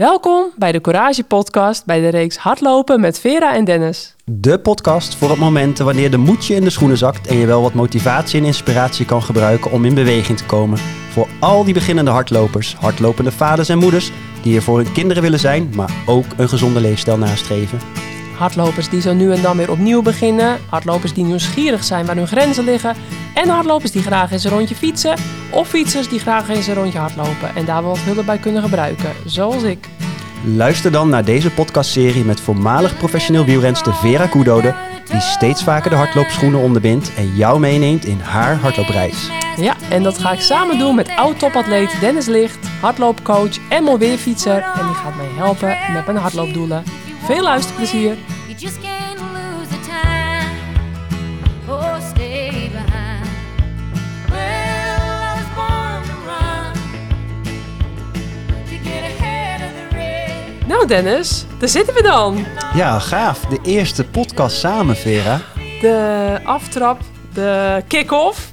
Welkom bij de Courage Podcast bij de reeks Hardlopen met Vera en Dennis. De podcast voor het momenten wanneer de moedje in de schoenen zakt en je wel wat motivatie en inspiratie kan gebruiken om in beweging te komen. Voor al die beginnende hardlopers, hardlopende vaders en moeders die er voor hun kinderen willen zijn, maar ook een gezonde leefstijl nastreven. Hardlopers die zo nu en dan weer opnieuw beginnen, hardlopers die nieuwsgierig zijn waar hun grenzen liggen en hardlopers die graag eens een rondje fietsen of fietsers die graag eens een rondje hardlopen en daar wel wat hulp bij kunnen gebruiken, zoals ik. Luister dan naar deze podcastserie met voormalig professioneel wielrenster Vera Koedode, die steeds vaker de hardloopschoenen onderbindt en jou meeneemt in haar hardloopreis. Ja, en dat ga ik samen doen met oud-topatleet Dennis Licht, hardloopcoach en mooi weerfietser en die gaat mij helpen met mijn hardloopdoelen. Veel luisterplezier! Nou Dennis, daar zitten we dan. Ja, gaaf. De eerste podcast samen, Vera. De aftrap, de kick-off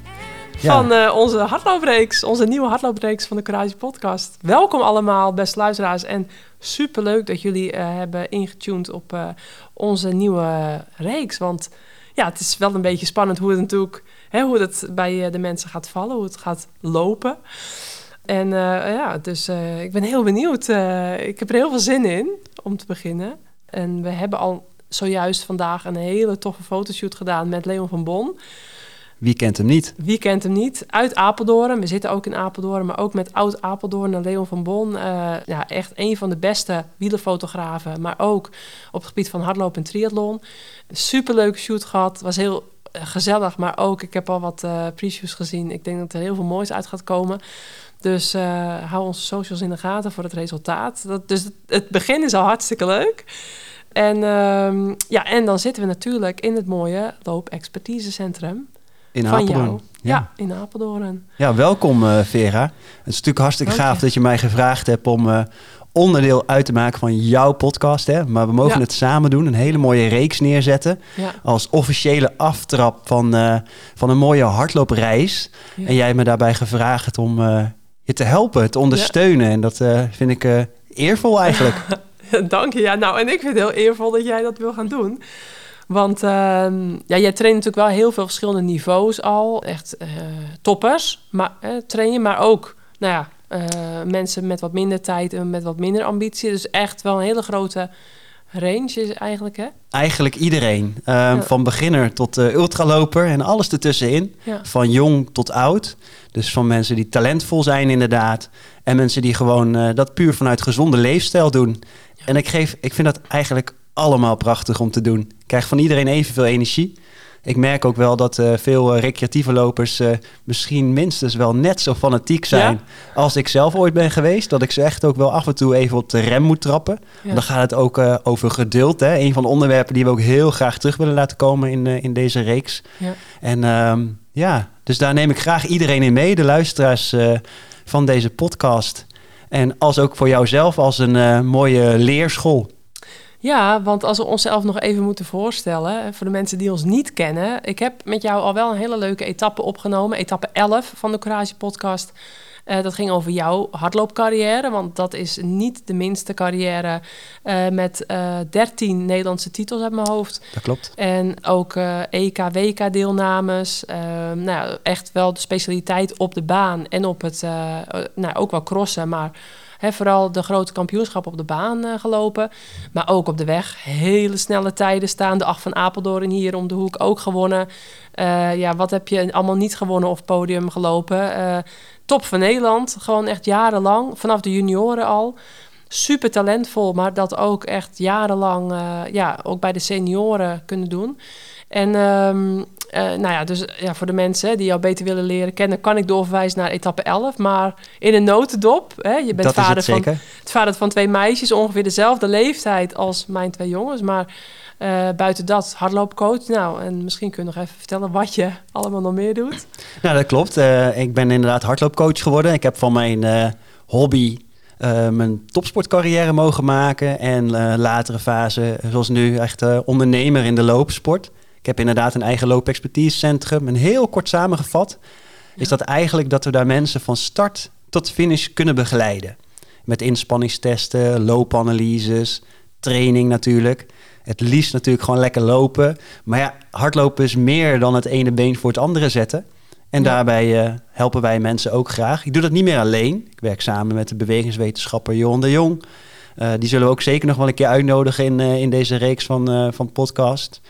Ja. van eh, onze hardloopreeks, onze nieuwe hardloopreeks van de Courage Podcast. Welkom allemaal, beste luisteraars. En superleuk dat jullie eh, hebben ingetuned op eh, onze nieuwe reeks. Want ja, het is wel een beetje spannend hoe het natuurlijk, hè, hoe het bij de mensen gaat vallen, hoe het gaat lopen. En eh, ja, dus eh, ik ben heel benieuwd. Eh, ik heb er heel veel zin in om te beginnen. En we hebben al zojuist vandaag een hele toffe fotoshoot gedaan met Leon van Bon. Wie kent hem niet? Wie kent hem niet? Uit Apeldoorn. We zitten ook in Apeldoorn, maar ook met oud Apeldoorn en Leon van Bon. Ja, echt een van de beste wielerfotografen, maar ook op het gebied van hardlopen en triathlon. Superleuke shoot gehad. Was heel gezellig, maar ook ik heb al wat eh previews gezien. Ik denk dat er heel veel moois uit gaat komen. Dus eh, hou onze socials in de gaten voor het resultaat. Dat, dus het, het begin is al hartstikke leuk. En, ehm, ja, en dan zitten we natuurlijk in het mooie loop-expertisecentrum In van Apeldoorn. jou. Ja. in Apeldoorn. Ja, welkom eh, Vera. Het is natuurlijk hartstikke Dank je. gaaf dat je mij gevraagd hebt om eh, onderdeel uit te maken van jouw podcast. Hè? Maar we mogen Ja. het samen doen, een hele mooie reeks neerzetten. Ja. Als officiële aftrap van, van een mooie hardloopreis. Ja. En jij hebt me daarbij gevraagd om je te helpen, te ondersteunen. En dat eh, vind ik eh, eervol eigenlijk. Dank je. Ja, nou, en ik vind het heel eervol dat jij dat wil gaan doen. Want ehm, ja, jij traint natuurlijk wel heel veel verschillende niveaus al. Echt eh, toppers maar, train je, maar ook nou ja, mensen met wat minder tijd en met wat minder ambitie. Dus echt wel een hele grote range is eigenlijk, hè? Eigenlijk iedereen. eh, Ja. Van beginner tot eh, ultraloper en alles ertussenin. Ja. Van jong tot oud. Dus van mensen die talentvol zijn inderdaad. En mensen die gewoon eh, dat puur vanuit gezonde leefstijl doen. En ik, geef, ik vind dat eigenlijk allemaal prachtig om te doen. Ik krijg van iedereen evenveel energie. Ik merk ook wel dat eh, veel eh, recreatieve lopers eh, misschien minstens wel net zo fanatiek zijn als ik zelf ooit ben geweest. Dat ik ze echt ook wel af en toe even op de rem moet trappen. Ja. Dan gaat het ook over geduld. Hè? Een van de onderwerpen die we ook heel graag terug willen laten komen in, in deze reeks. Ja. En ehm, ja, dus daar neem ik graag iedereen in mee, de luisteraars van deze podcast. En als ook voor jouzelf als een mooie leerschool. Ja, want als we onszelf nog even moeten voorstellen, voor de mensen die ons niet kennen. Ik heb met jou al wel een hele leuke etappe opgenomen, etappe 11 van de Courage Podcast. Eh, dat ging over jouw hardloopcarrière, want dat is niet de minste carrière eh, met eh 13 Nederlandse titels uit mijn hoofd. Dat klopt. En ook EK, WK deelnames. Ehm, nou, echt wel de specialiteit op de baan en op het, nou, ook wel crossen, maar hè, vooral de grote kampioenschappen op de baan eh, gelopen. Maar ook op de weg hele snelle tijden staan. De acht van Apeldoorn hier om de hoek ook gewonnen. Eh, ja, wat heb je allemaal niet gewonnen of podium gelopen? Eh, top van Nederland, gewoon echt jarenlang, vanaf de junioren al super talentvol, maar dat ook echt jarenlang, ja, ook bij de senioren kunnen doen. En ehm, eh, nou ja, dus ja, voor de mensen die jou beter willen leren kennen, kan ik doorverwijzen naar etappe 11. Maar in een notendop, hè, je bent dat vader, het van, het vader van twee meisjes, ongeveer dezelfde leeftijd als mijn twee jongens. Maar eh, buiten dat, hardloopcoach. Nou, en misschien kun je nog even vertellen wat je allemaal nog meer doet. Nou, dat klopt. Eh, ik ben inderdaad hardloopcoach geworden. Ik heb van mijn hobby eh, mijn topsportcarrière mogen maken. En latere fase, zoals nu, echt ondernemer in de loopsport. Ik heb inderdaad een eigen loopexpertisecentrum. En heel kort samengevat is dat eigenlijk dat we daar mensen van start tot finish kunnen begeleiden. Met inspanningstesten, loopanalyses, training natuurlijk. Het liefst natuurlijk gewoon lekker lopen. Maar ja, hardlopen is meer dan het ene been voor het andere zetten. En Ja. daarbij eh, helpen wij mensen ook graag. Ik doe dat niet meer alleen. Ik werk samen met de bewegingswetenschapper Johan de Jong. Eh, die zullen we ook zeker nog wel een keer uitnodigen in, eh, in deze reeks van, van podcast.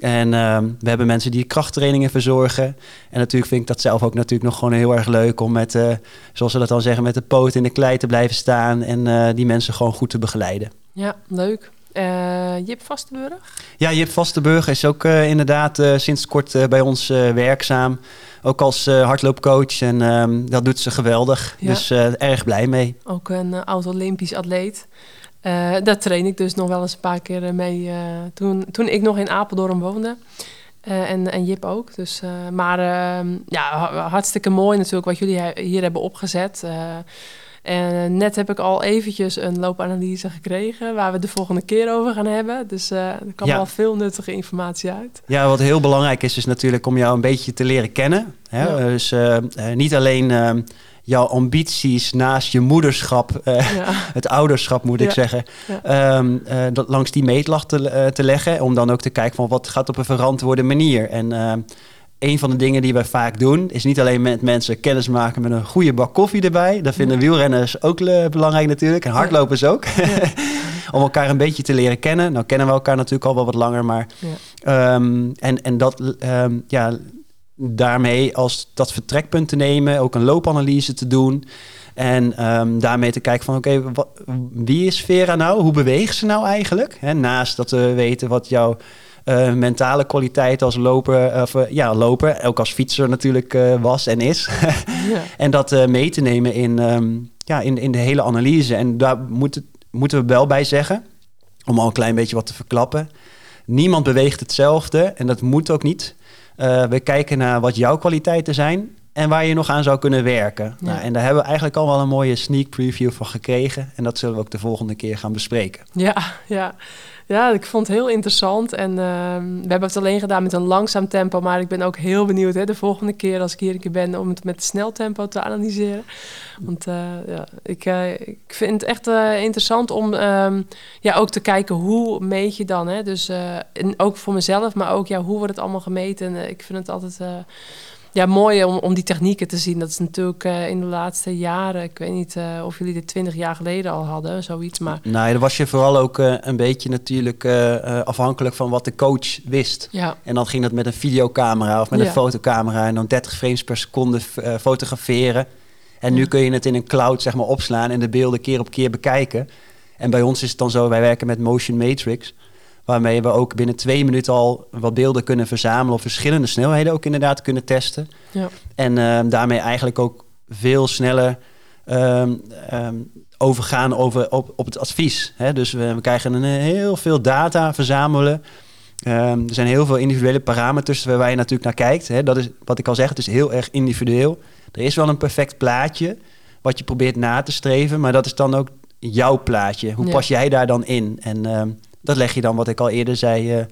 En ehm, we hebben mensen die krachttrainingen verzorgen. En natuurlijk vind ik dat zelf ook natuurlijk nog gewoon heel erg leuk om met, eh, zoals ze dat dan zeggen, met de poot in de klei te blijven staan en eh, die mensen gewoon goed te begeleiden. Ja, leuk. Eh, Jip Vastenburg? Ja, Jip Vastenburg is ook inderdaad sinds kort bij ons werkzaam. Ook als hardloopcoach en ehm, dat doet ze geweldig. Ja. Dus erg blij mee. Ook een oud-Olympisch atleet. Eh, daar train ik dus nog wel eens een paar keer eh, mee eh, toen, toen ik nog in Apeldoorn woonde. Eh, en, en Jip ook. Dus, eh, maar ehm, ja, ha- hartstikke mooi natuurlijk wat jullie hier hebben opgezet. Eh, en net heb ik al eventjes een loopanalyse gekregen... waar we het de volgende keer over gaan hebben. Dus eh, er kwam Ja. wel veel nuttige informatie uit. Ja, wat heel belangrijk is, is natuurlijk om jou een beetje te leren kennen. Hè? Ja. Dus niet alleen ehm, jouw ambities naast je moederschap, eh, Ja, het ouderschap moet ik Ja. zeggen, Ja. ehm, eh, dat langs die meetlat te, eh, te leggen. Om dan ook te kijken van wat gaat op een verantwoorde manier. En een van de dingen die wij vaak doen, is niet alleen met mensen kennis maken met een goede bak koffie erbij. Dat vinden wielrenners ook belangrijk natuurlijk. En hardlopers ook. om elkaar een beetje te leren kennen. Nou kennen we elkaar natuurlijk al wel wat langer, maar. Ehm, en, en dat, ehm, ja, daarmee als dat vertrekpunt te nemen, ook een loopanalyse te doen. En ehm, daarmee te kijken van, oké, wat- wie is Vera nou? Hoe beweegt ze nou eigenlijk? Hè, naast dat we weten wat jouw eh, mentale kwaliteit als loper, of, eh, ja, loper, ook als fietser natuurlijk eh, was en is. ja. En dat eh, mee te nemen in, ehm, ja, in, in de hele analyse. En daar moet het, moeten we wel bij zeggen, om al een klein beetje wat te verklappen. Niemand beweegt hetzelfde en dat moet ook niet. Eh, we kijken naar wat jouw kwaliteiten zijn en waar je nog aan zou kunnen werken. Ja. Nou, en daar hebben we eigenlijk al wel een mooie sneak preview van gekregen. En dat zullen we ook de volgende keer gaan bespreken. Ja, ja. ja, ik vond het heel interessant. En ehm, we hebben het alleen gedaan met een langzaam tempo. Maar ik ben ook heel benieuwd hè, de volgende keer als ik hier een keer ben... om het met snel tempo te analyseren. Want eh, ja, ik, eh, ik vind het echt eh, interessant om ehm, ja, ook te kijken hoe meet je dan. Hè? Dus en ook voor mezelf, maar ook ja, hoe wordt het allemaal gemeten. En, ik vind het altijd... ja, mooi om, om die technieken te zien. Dat is natuurlijk eh, in de laatste jaren... Ik weet niet eh, of jullie dit twintig jaar geleden al hadden, zoiets. Maar Nou, dan was je vooral ook eh, een beetje natuurlijk afhankelijk van wat de coach wist. ja, En dan ging dat met een videocamera of met Ja. een fotocamera en dan 30 frames per seconde fotograferen. En nu kun je het in een cloud zeg maar opslaan en de beelden keer op keer bekijken. En bij ons is het dan zo, wij werken met Motion Matrix, waarmee we ook binnen twee minuten al wat beelden kunnen verzamelen op verschillende snelheden ook inderdaad kunnen testen. ja. En ehm, daarmee eigenlijk ook veel sneller ehm, ehm, overgaan over, op, op het advies. Hè? Dus we, we krijgen een, eh, heel veel data verzamelen. Er zijn heel veel individuele parameters waar je natuurlijk naar kijkt. Hè? Dat is wat ik al zeg, het is heel erg individueel. Er is wel een perfect plaatje wat je probeert na te streven, maar dat is dan ook jouw plaatje. Hoe Ja. pas jij daar dan in? En dat leg je dan, wat ik al eerder zei, eh,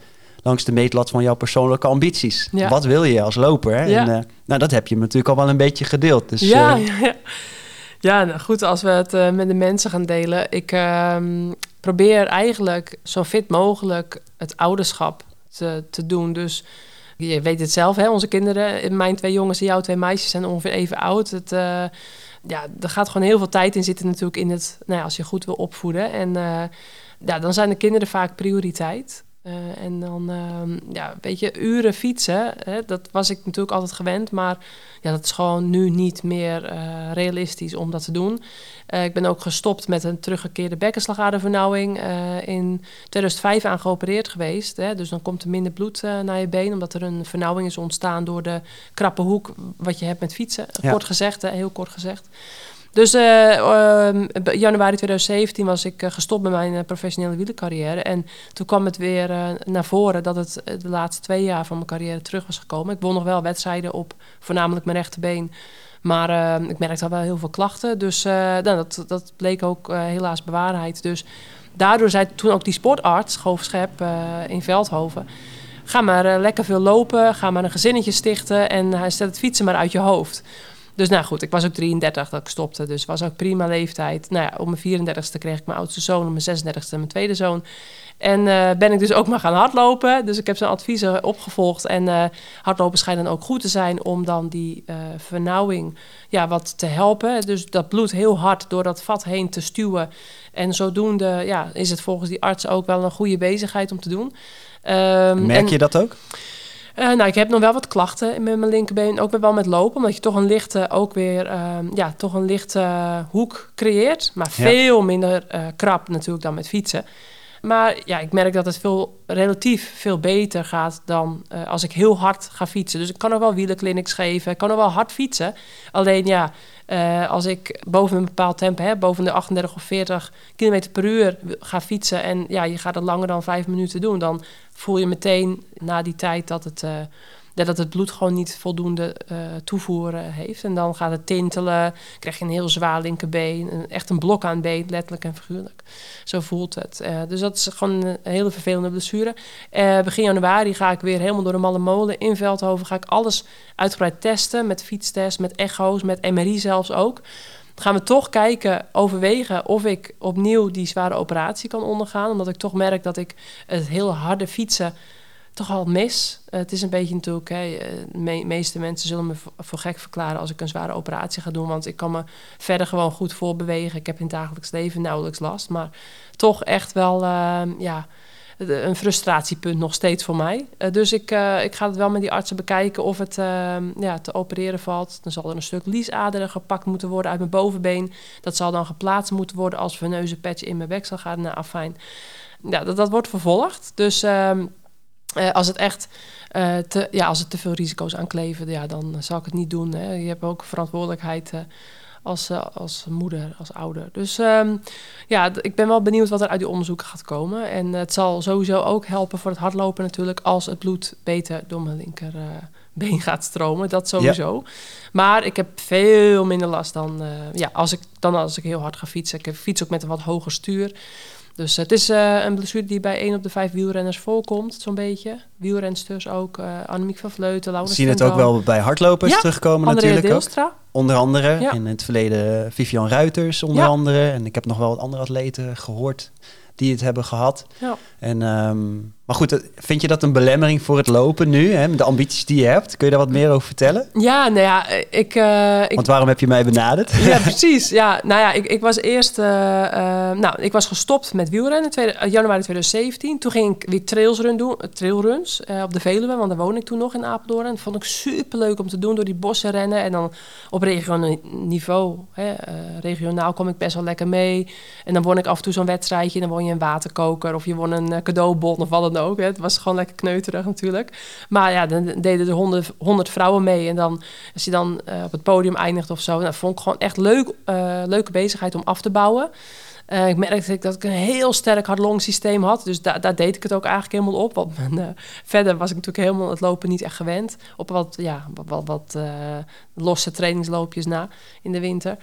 langs de meetlat van jouw persoonlijke ambities. Ja. Wat wil je als loper? Hè? Ja. En, eh, nou, dat heb je natuurlijk al wel een beetje gedeeld. Dus, ja, eh, ja, ja. Ja, nou goed, als we het met de mensen gaan delen. Ik ehm, probeer eigenlijk zo fit mogelijk het ouderschap te, te doen. Dus je weet het zelf, hè? onze kinderen, mijn twee jongens en jouw twee meisjes zijn ongeveer even oud. Het, ja, er gaat gewoon heel veel tijd in zitten natuurlijk in het, nou ja, als je goed wil opvoeden. En ja, dan zijn de kinderen vaak prioriteit. Eh, en dan, ehm, ja, weet je, uren fietsen, hè, dat was ik natuurlijk altijd gewend. Maar ja, dat is gewoon nu niet meer eh, realistisch om dat te doen. Eh, ik ben ook gestopt met een teruggekeerde bekkenslagadernvernauwing. eh in 2005 aan geopereerd geweest. Hè, dus dan komt er minder bloed naar je been... omdat er een vernauwing is ontstaan door de krappe hoek... wat je hebt met fietsen, Ja. kort gezegd, hè, heel kort gezegd. Dus eh, ehm, januari 2017 was ik eh, gestopt met mijn eh, professionele wielercarrière. En toen kwam het weer naar voren dat het de laatste twee jaar van mijn carrière terug was gekomen. Ik won nog wel wedstrijden op voornamelijk mijn rechterbeen. Maar eh, ik merkte al wel heel veel klachten. Dus nou, dat, dat bleek ook helaas bewaarheid. Dus daardoor zei toen ook die sportarts, Goof Schep in Veldhoven... Ga maar lekker veel lopen, ga maar een gezinnetje stichten en hij stelt het fietsen maar uit je hoofd. Dus nou goed, ik was ook 33 dat ik stopte. Dus was ook prima leeftijd. Nou ja, op mijn 34ste kreeg ik mijn oudste zoon. Op mijn 36ste mijn tweede zoon. En eh, ben ik dus ook maar gaan hardlopen. Dus ik heb zijn adviezen opgevolgd. En eh, hardlopen schijnt dan ook goed te zijn om dan die eh, vernauwing ja, wat te helpen. Dus dat bloed heel hard door dat vat heen te stuwen. En zodoende ja, is het volgens die arts ook wel een goede bezigheid om te doen. Ehm, Merk en- je dat ook? Eh, nou, ik heb nog wel wat klachten met mijn linkerbeen. Ook wel met lopen. Omdat je toch een lichte, ook weer, ehm, ja, toch een lichte hoek creëert. Maar Ja. veel minder eh, krap natuurlijk dan met fietsen. Maar ja, ik merk dat het veel, relatief veel beter gaat dan eh, als ik heel hard ga fietsen. Dus ik kan ook wel wielerclinics geven. Ik kan ook wel hard fietsen. Alleen ja, als ik boven een bepaald tempo heb, boven de 38 of 40 km per uur ga fietsen en ja, je gaat het langer dan vijf minuten doen, dan voel je meteen na die tijd dat het, eh, dat het bloed gewoon niet voldoende eh, toevoer eh, heeft. En dan gaat het tintelen, krijg je een heel zwaar linkerbeen, een, echt een blok aan been, letterlijk en figuurlijk. Zo voelt het. Eh, dus dat is gewoon een hele vervelende blessure. Begin januari ga ik weer helemaal door de malle molen in Veldhoven. Ga ik alles uitgebreid testen met fietstest, met echo's, met MRI zelfs ook. Gaan we toch kijken, overwegen of ik opnieuw die zware operatie kan ondergaan. Omdat ik toch merk dat ik het heel harde fietsen toch al mis. Eh, het is een beetje natuurlijk, hè, eh, de me- meeste mensen zullen me voor, gek verklaren als ik een zware operatie ga doen. Want ik kan me verder gewoon goed voorbewegen. Ik heb in het dagelijks leven nauwelijks last. Maar toch echt wel, eh, ja, een frustratiepunt nog steeds voor mij. Eh, dus ik, eh, ik ga het wel met die artsen bekijken of het eh, ja, te opereren valt. Dan zal er een stuk liesaderen gepakt moeten worden uit mijn bovenbeen. Dat zal dan geplaatst moeten worden als veneuze patch in mijn weksel gaat. Nou, afijn. Ja, dat, dat wordt vervolgd. Dus ehm, eh, als het echt te, ja, als het te veel risico's aankleven, ja, dan zal ik het niet doen. Hè. Je hebt ook verantwoordelijkheid als, eh, als moeder, als ouder. Dus ehm, ja, ik ben wel benieuwd wat er uit die onderzoeken gaat komen. En het zal sowieso ook helpen voor het hardlopen natuurlijk... als het bloed beter door mijn linkerbeen gaat stromen. Dat sowieso. Maar ik heb veel minder last dan, eh, ja, als ik, dan als ik heel hard ga fietsen. Ik fiets ook met een wat hoger stuur. Dus het is eh, een blessure die bij 1 op de 5 wielrenners voorkomt, zo'n beetje. Wielrensters ook, eh Annemiek van Vleuten, We Laurens zien het ook wel bij hardlopers Ja, terugkomen natuurlijk ook. Onder andere Ja. in het verleden Vivian Ruiters onder Ja. andere. En ik heb nog wel wat andere atleten gehoord die het hebben gehad. Ja. En, ehm, maar goed, eh, vind je dat een belemmering voor het lopen nu? Hè? De ambities die je hebt. Kun je daar wat meer over vertellen? Ja, nou ja, ik... eh, ik Want waarom heb je mij benaderd? ja, precies. Ja, nou ja, ik, ik was eerst... eh, eh, nou, ik was gestopt met wielrennen in eh, januari 2017. Toen ging ik weer trailsrun doen, eh, trailruns eh, op de Veluwe, want daar woon ik toen nog in Apeldoorn. En dat vond ik super leuk om te doen, door die bossen rennen. En dan op regionaal niveau, hè, eh, regionaal kom ik best wel lekker mee. En dan won ik af en toe zo'n wedstrijdje. Dan won je een waterkoker of je won een eh, cadeaubon of wat dan ook. Hè. Het was gewoon lekker kneuterig natuurlijk. Maar ja, dan deden er honderd, honderd vrouwen mee. En dan, als je dan eh, op het podium eindigt of zo... Nou, vond ik gewoon echt leuk, eh, leuke bezigheid om af te bouwen. Eh, ik merkte dat ik een heel sterk hard-long-systeem had. Dus da- daar deed ik het ook eigenlijk helemaal op. Want verder was ik natuurlijk helemaal het lopen niet echt gewend. Op wat, ja, wat, wat, losse trainingsloopjes na in de winter.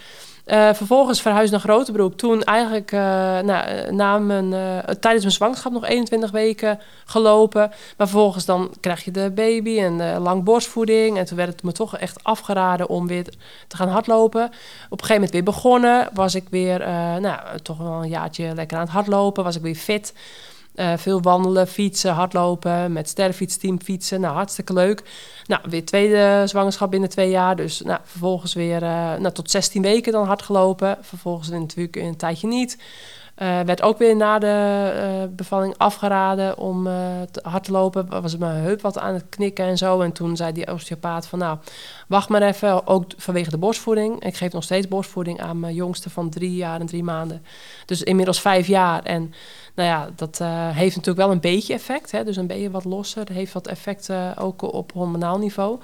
Eh, vervolgens verhuisd naar Grotebroek. Toen eigenlijk eh, nou, eh, na mijn, tijdens mijn zwangerschap nog 21 weken gelopen. Maar vervolgens dan krijg je de baby en lang borstvoeding. En toen werd het me toch echt afgeraden om weer te gaan hardlopen. Op een gegeven moment weer begonnen. Was ik weer nou, toch wel een jaartje lekker aan het hardlopen. Was ik weer fit. Eh, veel wandelen, fietsen, hardlopen, met sterrenfietsteam fietsen. Nou, hartstikke leuk. Nou, weer tweede zwangerschap binnen twee jaar. Dus nou, vervolgens weer eh, nou, tot 16 weken dan hard gelopen. Vervolgens natuurlijk een tijdje niet. Eh, werd ook weer na de eh, bevalling afgeraden om eh, te hard te lopen. Was mijn heup wat aan het knikken en zo. En toen zei die osteopaat van nou, wacht maar even. Ook vanwege de borstvoeding. Ik geef nog steeds borstvoeding aan mijn jongste van drie jaar en drie maanden. Dus inmiddels vijf jaar. En nou ja, dat heeft natuurlijk wel een beetje effect. Hè? Dus een beetje wat losser. Heeft wat effect ook op hormonaal niveau.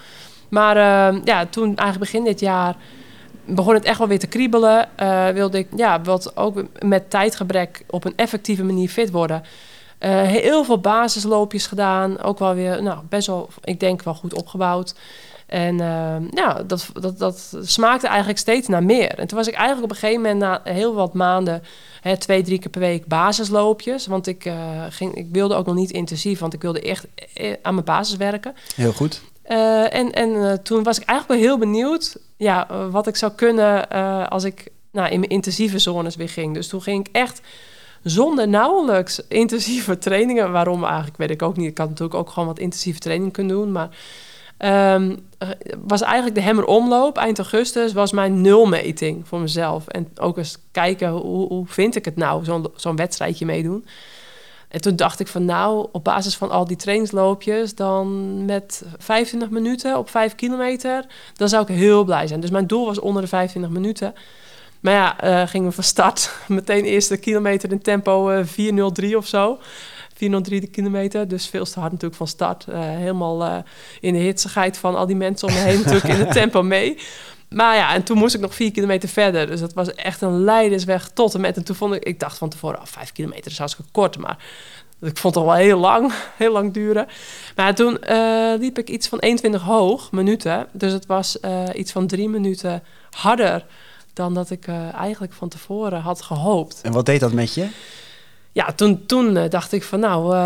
Maar ja, toen eigenlijk begin dit jaar begon het echt wel weer te kriebelen. Eh, wilde ik ja, wat ook met tijdgebrek op een effectieve manier fit worden. Eh, heel veel basisloopjes gedaan. Ook wel weer, nou, best wel, ik denk wel goed opgebouwd. En eh, ja, dat, dat, dat smaakte eigenlijk steeds naar meer. En toen was ik eigenlijk op een gegeven moment na heel wat maanden... Hè, twee, drie keer per week basisloopjes. Want ik, ging, ik wilde ook nog niet intensief, want ik wilde echt aan mijn basis werken. Heel goed. En en toen was ik eigenlijk wel heel benieuwd ja, eh, wat ik zou kunnen eh, als ik nou, in mijn intensieve zones weer ging. Dus toen ging ik echt zonder nauwelijks intensieve trainingen. Waarom eigenlijk, weet ik ook niet. Ik had natuurlijk ook gewoon wat intensieve training kunnen doen. Maar ehm, eh, was eigenlijk de Hemmeromloop eind augustus was mijn nulmeting voor mezelf. En ook eens kijken, hoe, hoe vind ik het nou, zo'n zo'n wedstrijdje meedoen. En toen dacht ik van nou, op basis van al die trainingsloopjes, dan met 25 minuten op 5 kilometer, dan zou ik heel blij zijn. Dus mijn doel was onder de 25 minuten. Maar ja, eh, gingen we van start. Meteen eerste kilometer in tempo eh 4.03 of zo. 403 de kilometer, dus veel te hard natuurlijk van start. Eh, helemaal eh, in de hitsigheid van al die mensen om me heen natuurlijk in het tempo mee. Maar ja, en toen moest ik nog vier kilometer verder. Dus dat was echt een leidersweg tot en met. En toen vond ik, ik dacht van tevoren, oh, vijf kilometer is hartstikke kort. Maar ik vond het wel heel lang, heel lang duren. Maar toen eh, liep ik iets van 21 hoog minuten. Dus het was eh, iets van drie minuten harder dan dat ik eh, eigenlijk van tevoren had gehoopt. En wat deed dat met je? Ja, toen, toen eh, dacht ik van nou... eh,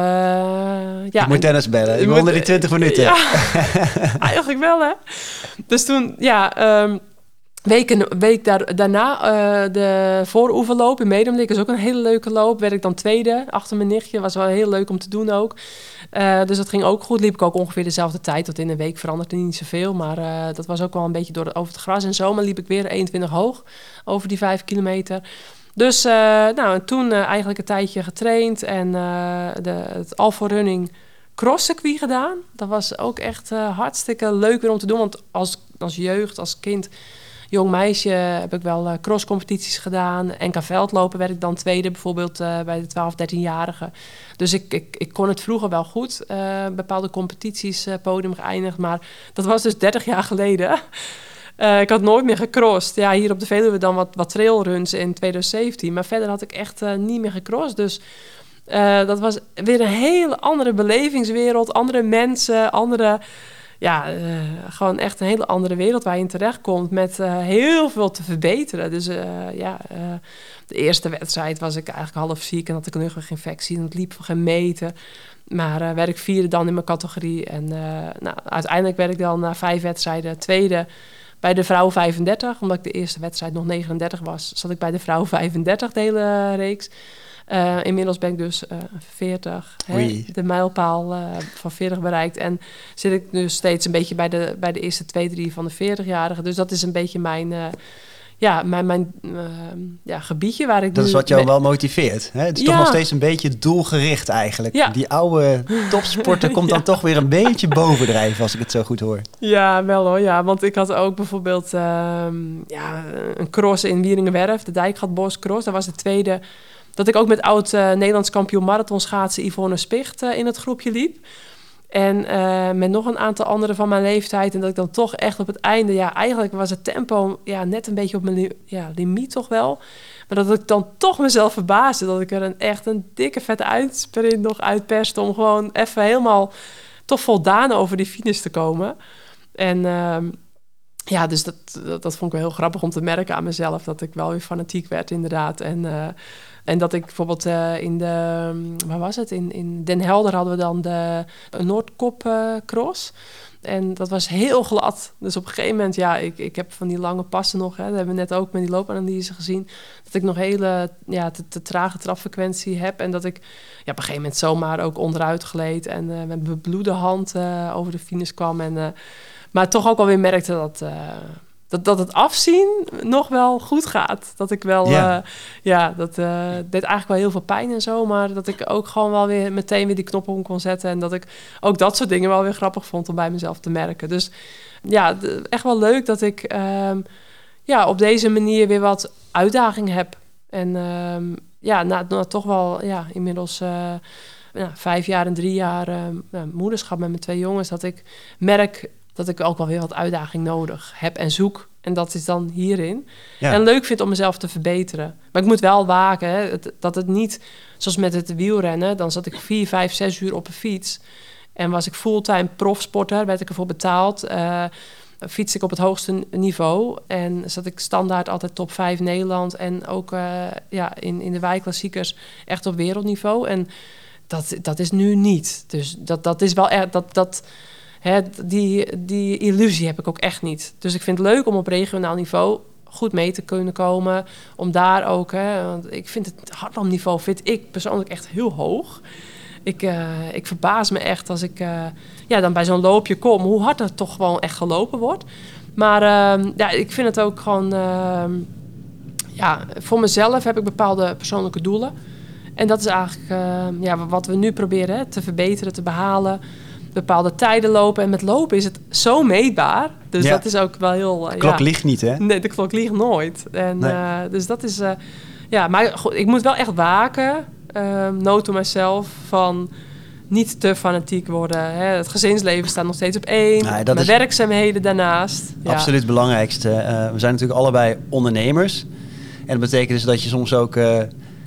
ja, ik moet tennis bellen. Je Ik moet- onder die 20 minuten. Ja, eigenlijk wel, hè? Dus toen, ja, ehm week, een week daar, daarna eh, de vooroeverloop in Medemlik is ook een hele leuke loop. Werd ik dan tweede achter mijn nichtje. Was wel heel leuk om te doen ook. Dus dat ging ook goed. Liep ik ook ongeveer dezelfde tijd. Dat in een week veranderde niet zoveel. Maar dat was ook wel een beetje door het, over het gras. En zomer liep ik weer 21 hoog over die 5 kilometer. Dus eh, nou, en toen eh, eigenlijk een tijdje getraind. En eh, de, het Alpha Running crosscircuit gedaan. Dat was ook echt hartstikke leuk weer om te doen. Want als, als jeugd, als kind, jong meisje... heb ik wel crosscompetities gedaan. NK veldlopen werd ik dan tweede bijvoorbeeld bij de 12, 13-jarigen. Dus ik, ik, ik kon het vroeger wel goed. bepaalde competities, podium geëindigd. Maar dat was dus 30 jaar geleden. Eh, ik had nooit meer gecrossed. Ja, hier op de Veluwe dan wat, wat trailruns in 2017. Maar verder had ik echt eh, niet meer gecrossed. Dus eh, dat was weer een hele andere belevingswereld. Andere mensen, andere... Ja, gewoon echt een hele andere wereld waar je in terechtkomt. Met heel veel te verbeteren. Dus ja, de eerste wedstrijd was ik eigenlijk half ziek. En had ik een rugweginfectie. En het liep voor geen meter. Maar werd ik vierde dan in mijn categorie. En nou, uiteindelijk werd ik dan na vijf wedstrijden tweede bij de vrouw 35. Omdat ik de eerste wedstrijd nog 39 was, zat ik bij de vrouw 35 de hele reeks. Eh, inmiddels ben ik dus eh 40, hè, Oei. de mijlpaal eh, van 40 bereikt. En zit ik nu steeds een beetje bij de, bij de eerste twee, drie van de 40-jarigen. Dus dat is een beetje mijn, eh, ja, mijn, mijn eh, ja, gebiedje waar ik Dat is wat jou mee- wel motiveert. Hè? Het is toch nog steeds een beetje doelgericht eigenlijk. Ja. Die oude topsporter komt dan toch weer een beetje bovendrijven als ik het zo goed hoor. Ja, wel hoor. Ja, want ik had ook bijvoorbeeld ehm, ja, een cross in Wieringenwerf, de Dijkgatbos Cross. Dat was de tweede dat ik ook met oud eh, Nederlands kampioen marathonschaatsen Yvonne Spicht eh, in het groepje liep. En eh, met nog een aantal anderen van mijn leeftijd. En dat ik dan toch echt op het einde... Ja, eigenlijk was het tempo ja, net een beetje op mijn ja, limiet toch wel. Maar dat ik dan toch mezelf verbaasde. Dat ik er een, echt een dikke vette uitsprint nog uitperste. Om gewoon even helemaal toch voldaan over die finish te komen. En ehm, ja, dus dat, dat, dat vond ik wel heel grappig om te merken aan mezelf. Dat ik wel weer fanatiek werd, inderdaad. En, eh, en dat ik bijvoorbeeld eh, in de... Waar was het? In, in Den Helder hadden we dan de Noordkop Cross. En dat was heel glad. Dus op een gegeven moment, ja, ik, ik heb van die lange passen nog. Hè, dat hebben we net ook met die loopanalyse gezien. Dat ik nog hele ja, te, te trage trapfrequentie heb. En dat ik ja, op een gegeven moment zomaar ook onderuit gleed. En eh, met bebloede hand eh, over de finish kwam. En, maar toch ook alweer merkte dat, dat, dat het afzien nog wel goed gaat. Dat ik wel, Ja. ja, ja dat eh, deed eigenlijk wel heel veel pijn en zo. Maar dat ik ook gewoon wel weer meteen weer die knop om kon zetten. En dat ik ook dat soort dingen wel weer grappig vond om bij mezelf te merken. Dus ja, echt wel leuk dat ik ehm, ja, op deze manier weer wat uitdaging heb. En ehm, ja, na, na toch wel ja, inmiddels eh, ja, vijf jaar en drie jaar ehm, ja, moederschap met mijn twee jongens, dat ik merk dat ik ook wel weer wat uitdaging nodig heb en zoek. En dat is dan hierin. Ja. En leuk vind om mezelf te verbeteren. Maar ik moet wel waken hè, dat het niet, zoals met het wielrennen, dan zat ik vier, vijf, zes uur op een fiets. En was ik fulltime profsporter, werd ik ervoor betaald. eh fiets ik op het hoogste niveau. En zat ik standaard altijd top 5 Nederland. En ook eh, ja, in, in de wijklassiekers echt op wereldniveau. En dat, dat is nu niet. Dus dat, dat is wel echt. Dat, dat die, die illusie heb ik ook echt niet. Dus ik vind het leuk om op regionaal niveau goed mee te kunnen komen. Om daar ook, want ik vind het hardloopniveau vind ik persoonlijk echt heel hoog. Ik, eh, ik verbaas me echt als ik eh, ja, dan bij zo'n loopje kom, hoe hard er toch gewoon echt gelopen wordt. Maar ehm, ja, ik vind het ook gewoon, ehm, ja, voor mezelf heb ik bepaalde persoonlijke doelen. En dat is eigenlijk ehm, ja, wat we nu proberen te verbeteren, te behalen. Bepaalde tijden lopen. En met lopen is het zo meetbaar. Dus Ja. dat is ook wel heel... eh, De klok ja. ligt niet, hè? Nee, de klok liegt nooit. En, Nee. eh, dus dat is... eh, ja, maar goed, ik moet wel echt waken. Um, note to myself van niet te fanatiek worden. Hè. Het gezinsleven staat nog steeds op één. Nee, dat Mijn is- werkzaamheden daarnaast. Absoluut het belangrijkste. Eh, we zijn natuurlijk allebei ondernemers. En dat betekent dus dat je soms ook eh,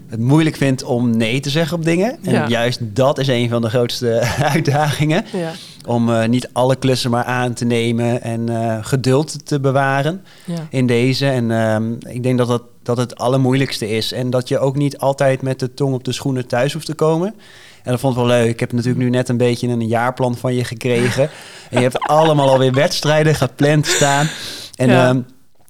het moeilijk vindt om nee te zeggen op dingen. En Ja. juist dat is een van de grootste uitdagingen. Ja, Om eh, niet alle klussen maar aan te nemen en eh, geduld te bewaren ja. in deze. En ehm, ik denk dat, dat, dat het allermoeilijkste is. En dat je ook niet altijd met de tong op de schoenen thuis hoeft te komen. En dat vond ik wel leuk. Ik heb natuurlijk nu net een beetje een jaarplan van je gekregen. en je hebt allemaal alweer wedstrijden gepland staan. En Ja.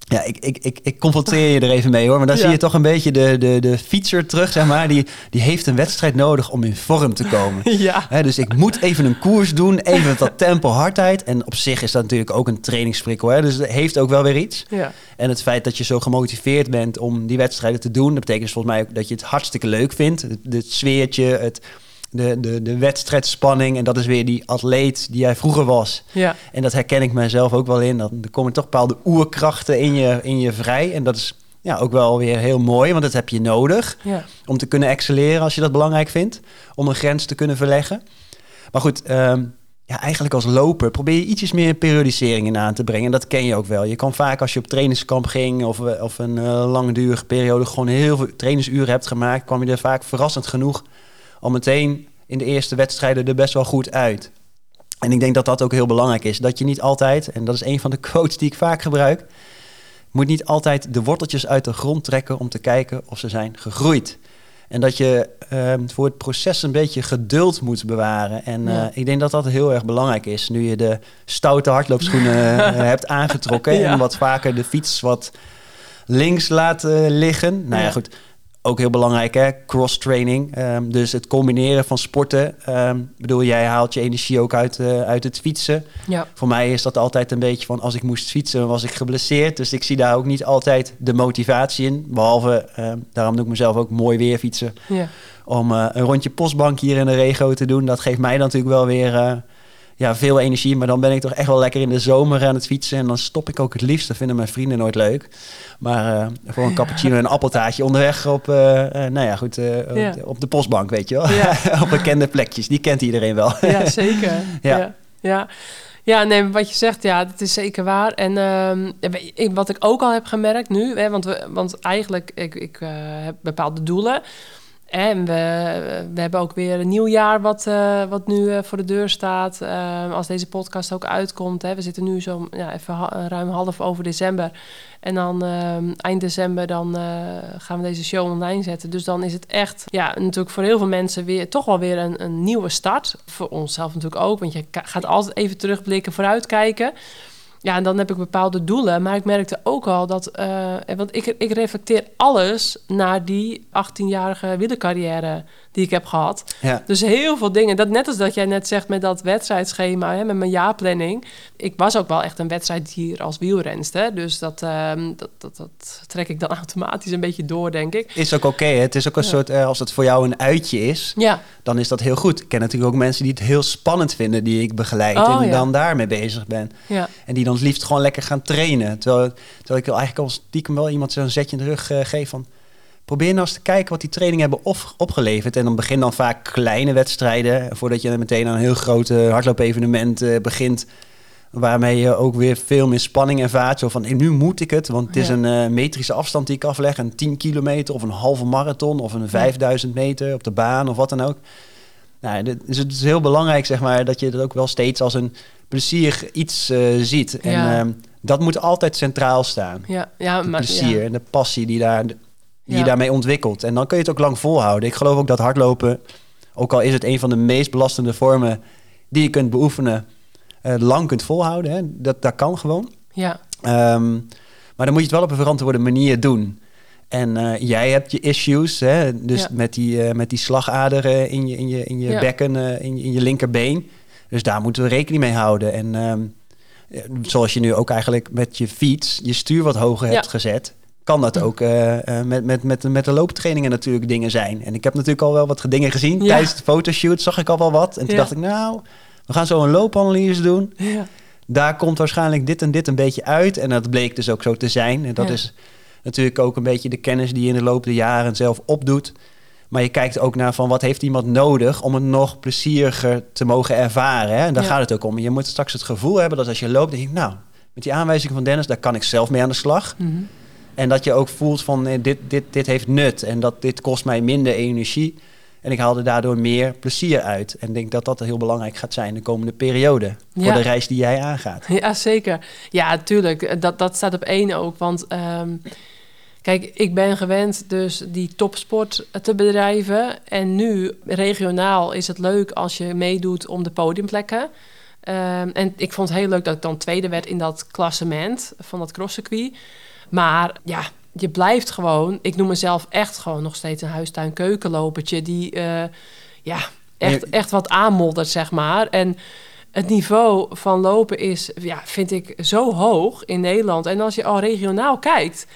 Ja, ik, ik, ik, ik confronteer je er even mee hoor. Maar dan Ja. zie je toch een beetje de, de, de fietser terug, zeg maar. Die, die heeft een wedstrijd nodig om in vorm te komen. ja. Dus ik moet even een koers doen, even dat tempo hardheid. En op zich is dat natuurlijk ook een trainingsprikkel. Hè? Dus het heeft ook wel weer iets. ja. En het feit dat je zo gemotiveerd bent om die wedstrijden te doen... dat betekent dus volgens mij ook dat je het hartstikke leuk vindt. Het, het sfeertje, het, de, de, de wedstrijdspanning. En dat is weer die atleet die jij vroeger was. ja. En dat herken ik mezelf ook wel in. Dat, er komen toch bepaalde oerkrachten in je, in je vrij. En dat is ja, ook wel weer heel mooi, want dat heb je nodig ja. om te kunnen excelleren als je dat belangrijk vindt. Om een grens te kunnen verleggen. Maar goed, ehm, ja, eigenlijk als loper probeer je ietsjes meer periodisering in aan te brengen. En dat ken je ook wel. Je kan vaak als je op trainingskamp ging of, eh, of een eh, langdurige periode gewoon heel veel trainingsuren hebt gemaakt, kwam je er vaak verrassend genoeg al meteen in de eerste wedstrijden er best wel goed uit. En ik denk dat dat ook heel belangrijk is. Dat je niet altijd, en dat is een van de quotes die ik vaak gebruik, moet niet altijd de worteltjes uit de grond trekken om te kijken of ze zijn gegroeid. En dat je ehm, voor het proces een beetje geduld moet bewaren. En Ja. eh, ik denk dat dat heel erg belangrijk is. Nu je de stoute hardloopschoenen eh, hebt aangetrokken. Ja. En wat vaker de fiets wat links laat eh, liggen. Nou ja, Ja. goed. Ook heel belangrijk, hè? Cross-training. Ehm, dus het combineren van sporten. Ehm, Ik bedoel, jij haalt je energie ook uit, eh, uit het fietsen. ja. Voor mij is dat altijd een beetje van als ik moest fietsen, was ik geblesseerd. Dus ik zie daar ook niet altijd de motivatie in. Behalve, eh, daarom doe ik mezelf ook mooi weer fietsen. ja. Om eh, een rondje postbank hier in de regio te doen. Dat geeft mij dan natuurlijk wel weer eh, ja, veel energie. Maar dan ben ik toch echt wel lekker in de zomer aan het fietsen. En dan stop ik ook het liefst. Dat vinden mijn vrienden nooit leuk. Maar eh, voor een cappuccino en een appeltaartje onderweg op, eh, eh, nou ja, goed, op Ja. de- op de postbank, weet je wel. Ja. op bekende plekjes. Die kent iedereen wel. Ja, zeker. Ja. ja. ja. Ja, nee, wat je zegt, ja, dat is zeker waar. En ik- wat ik ook al heb gemerkt nu, hè, want, we, want eigenlijk, ik, ik heb bepaalde doelen. En we, we hebben ook weer een nieuw jaar wat, eh, wat nu eh, voor de deur staat. Ehm, als deze podcast ook uitkomt. Hè, we zitten nu zo ja, even ruim half over december. En dan ehm, eind december dan, eh, gaan we deze show online zetten. Dus dan is het echt, ja, natuurlijk voor heel veel mensen weer toch wel weer een, een nieuwe start. Voor onszelf natuurlijk ook, want je gaat altijd even terugblikken, vooruitkijken. Ja, en dan heb ik bepaalde doelen. Maar ik merkte ook al dat... eh, want ik, ik reflecteer alles naar die 18-jarige wielercarrière die ik heb gehad. Ja. Dus heel veel dingen. Dat, net als dat jij net zegt met dat wedstrijdschema, hè, met mijn jaarplanning. Ik was ook wel echt een wedstrijddier als wielrenster. Dus dat, ehm, dat, dat, dat trek ik dan automatisch een beetje door, denk ik. Is ook oké. het is ook een Ja. soort, eh, als het voor jou een uitje is, Ja, dan is dat heel goed. Ik ken natuurlijk ook mensen die het heel spannend vinden, die ik begeleid Oh, en ja. dan daarmee bezig ben. ja, En die dan het liefst gewoon lekker gaan trainen. Terwijl, terwijl ik eigenlijk al stiekem wel iemand zo'n zetje in de rug eh, geef van... Probeer nou eens te kijken wat die trainingen hebben op, opgeleverd. En dan begin dan vaak kleine wedstrijden... voordat je meteen aan een heel groot hardloopevenement eh, begint... waarmee je ook weer veel meer spanning ervaart. Zo van, "Eh, nu moet ik het, want het is Ja. een eh, metrische afstand die ik afleg. Een 10 kilometer of een halve marathon of een 5000 meter op de baan of wat dan ook. Nou, dit- dus het is heel belangrijk, zeg maar, dat je het ook wel steeds als een plezier iets eh, ziet. En Ja. ehm, dat moet altijd centraal staan. ja, ja. Het maar, plezier en de passie die, daar, die Ja. je daarmee ontwikkelt. En dan kun je het ook lang volhouden. Ik geloof ook dat hardlopen, ook al is het een van de meest belastende vormen die je kunt beoefenen, eh, lang kunt volhouden. Hè? Dat, dat kan gewoon. Ja, Ehm, maar dan moet je het wel op een verantwoorde manier doen. En eh, jij hebt je issues, hè? dus Ja. met, die, eh, met die slagader eh, in je, in je, in je Ja. bekken, in, je, in je linkerbeen. Dus daar moeten we rekening mee houden. En ehm, zoals je nu ook eigenlijk met je fiets je stuur wat hoger hebt gezet, kan dat ook eh, eh, met, met, met, met de looptrainingen natuurlijk dingen zijn. En ik heb natuurlijk al wel wat dingen gezien. Ja. Tijdens de fotoshoot zag ik al wel wat. En toen Ja. dacht ik, nou, we gaan zo een loopanalyse doen ja, daar komt waarschijnlijk dit en dit een beetje uit. En dat bleek dus ook zo te zijn. En dat is natuurlijk ook een beetje de kennis die je in de loop der jaren zelf opdoet. Maar je kijkt ook naar van wat heeft iemand nodig om het nog plezieriger te mogen ervaren. Hè? En daar gaat het ook om. Je moet straks het gevoel hebben dat als je loopt, denk je, nou, met die aanwijzing van Dennis, daar kan ik zelf mee aan de slag. mhm. En dat je ook voelt van eh, dit, dit, dit heeft nut en dat dit kost mij minder energie. En ik haal er daardoor meer plezier uit. En denk dat dat heel belangrijk gaat zijn de komende periode. Voor Ja. de reis die jij aangaat. Ja, zeker. Ja, tuurlijk. Dat, dat staat op één ook. Want ehm, kijk, ik ben gewend dus die topsport te bedrijven. En nu, regionaal, is het leuk als je meedoet om de podiumplekken. Ehm, en ik vond het heel leuk dat ik dan tweede werd in dat klassement van dat crosscircuit. Maar ja, je blijft gewoon... Ik noem mezelf echt gewoon nog steeds een huistuin-keukenlopertje... die eh, ja, echt, echt wat aanmoddert, zeg maar. En het niveau van lopen is, ja, vind ik, zo hoog in Nederland. En als je al regionaal kijkt...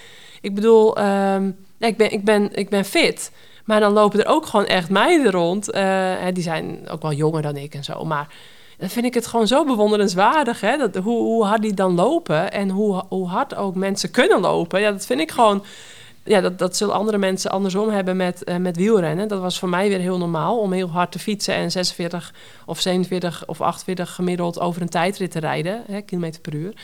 Ik bedoel, ehm, ik, ben, ik, ben, ik ben fit... Maar dan lopen er ook gewoon echt meiden rond. eh, die zijn ook wel jonger dan ik en zo. Maar dan vind ik het gewoon zo bewonderenswaardig. Hè? Dat, hoe, hoe hard die dan lopen. En hoe, hoe hard ook mensen kunnen lopen. Ja, dat vind ik gewoon... Ja, dat, dat zullen andere mensen andersom hebben met, eh, met wielrennen. Dat was voor mij weer heel normaal om heel hard te fietsen... en 46 of 47 of 48 gemiddeld over een tijdrit te rijden. Hè, kilometer per uur.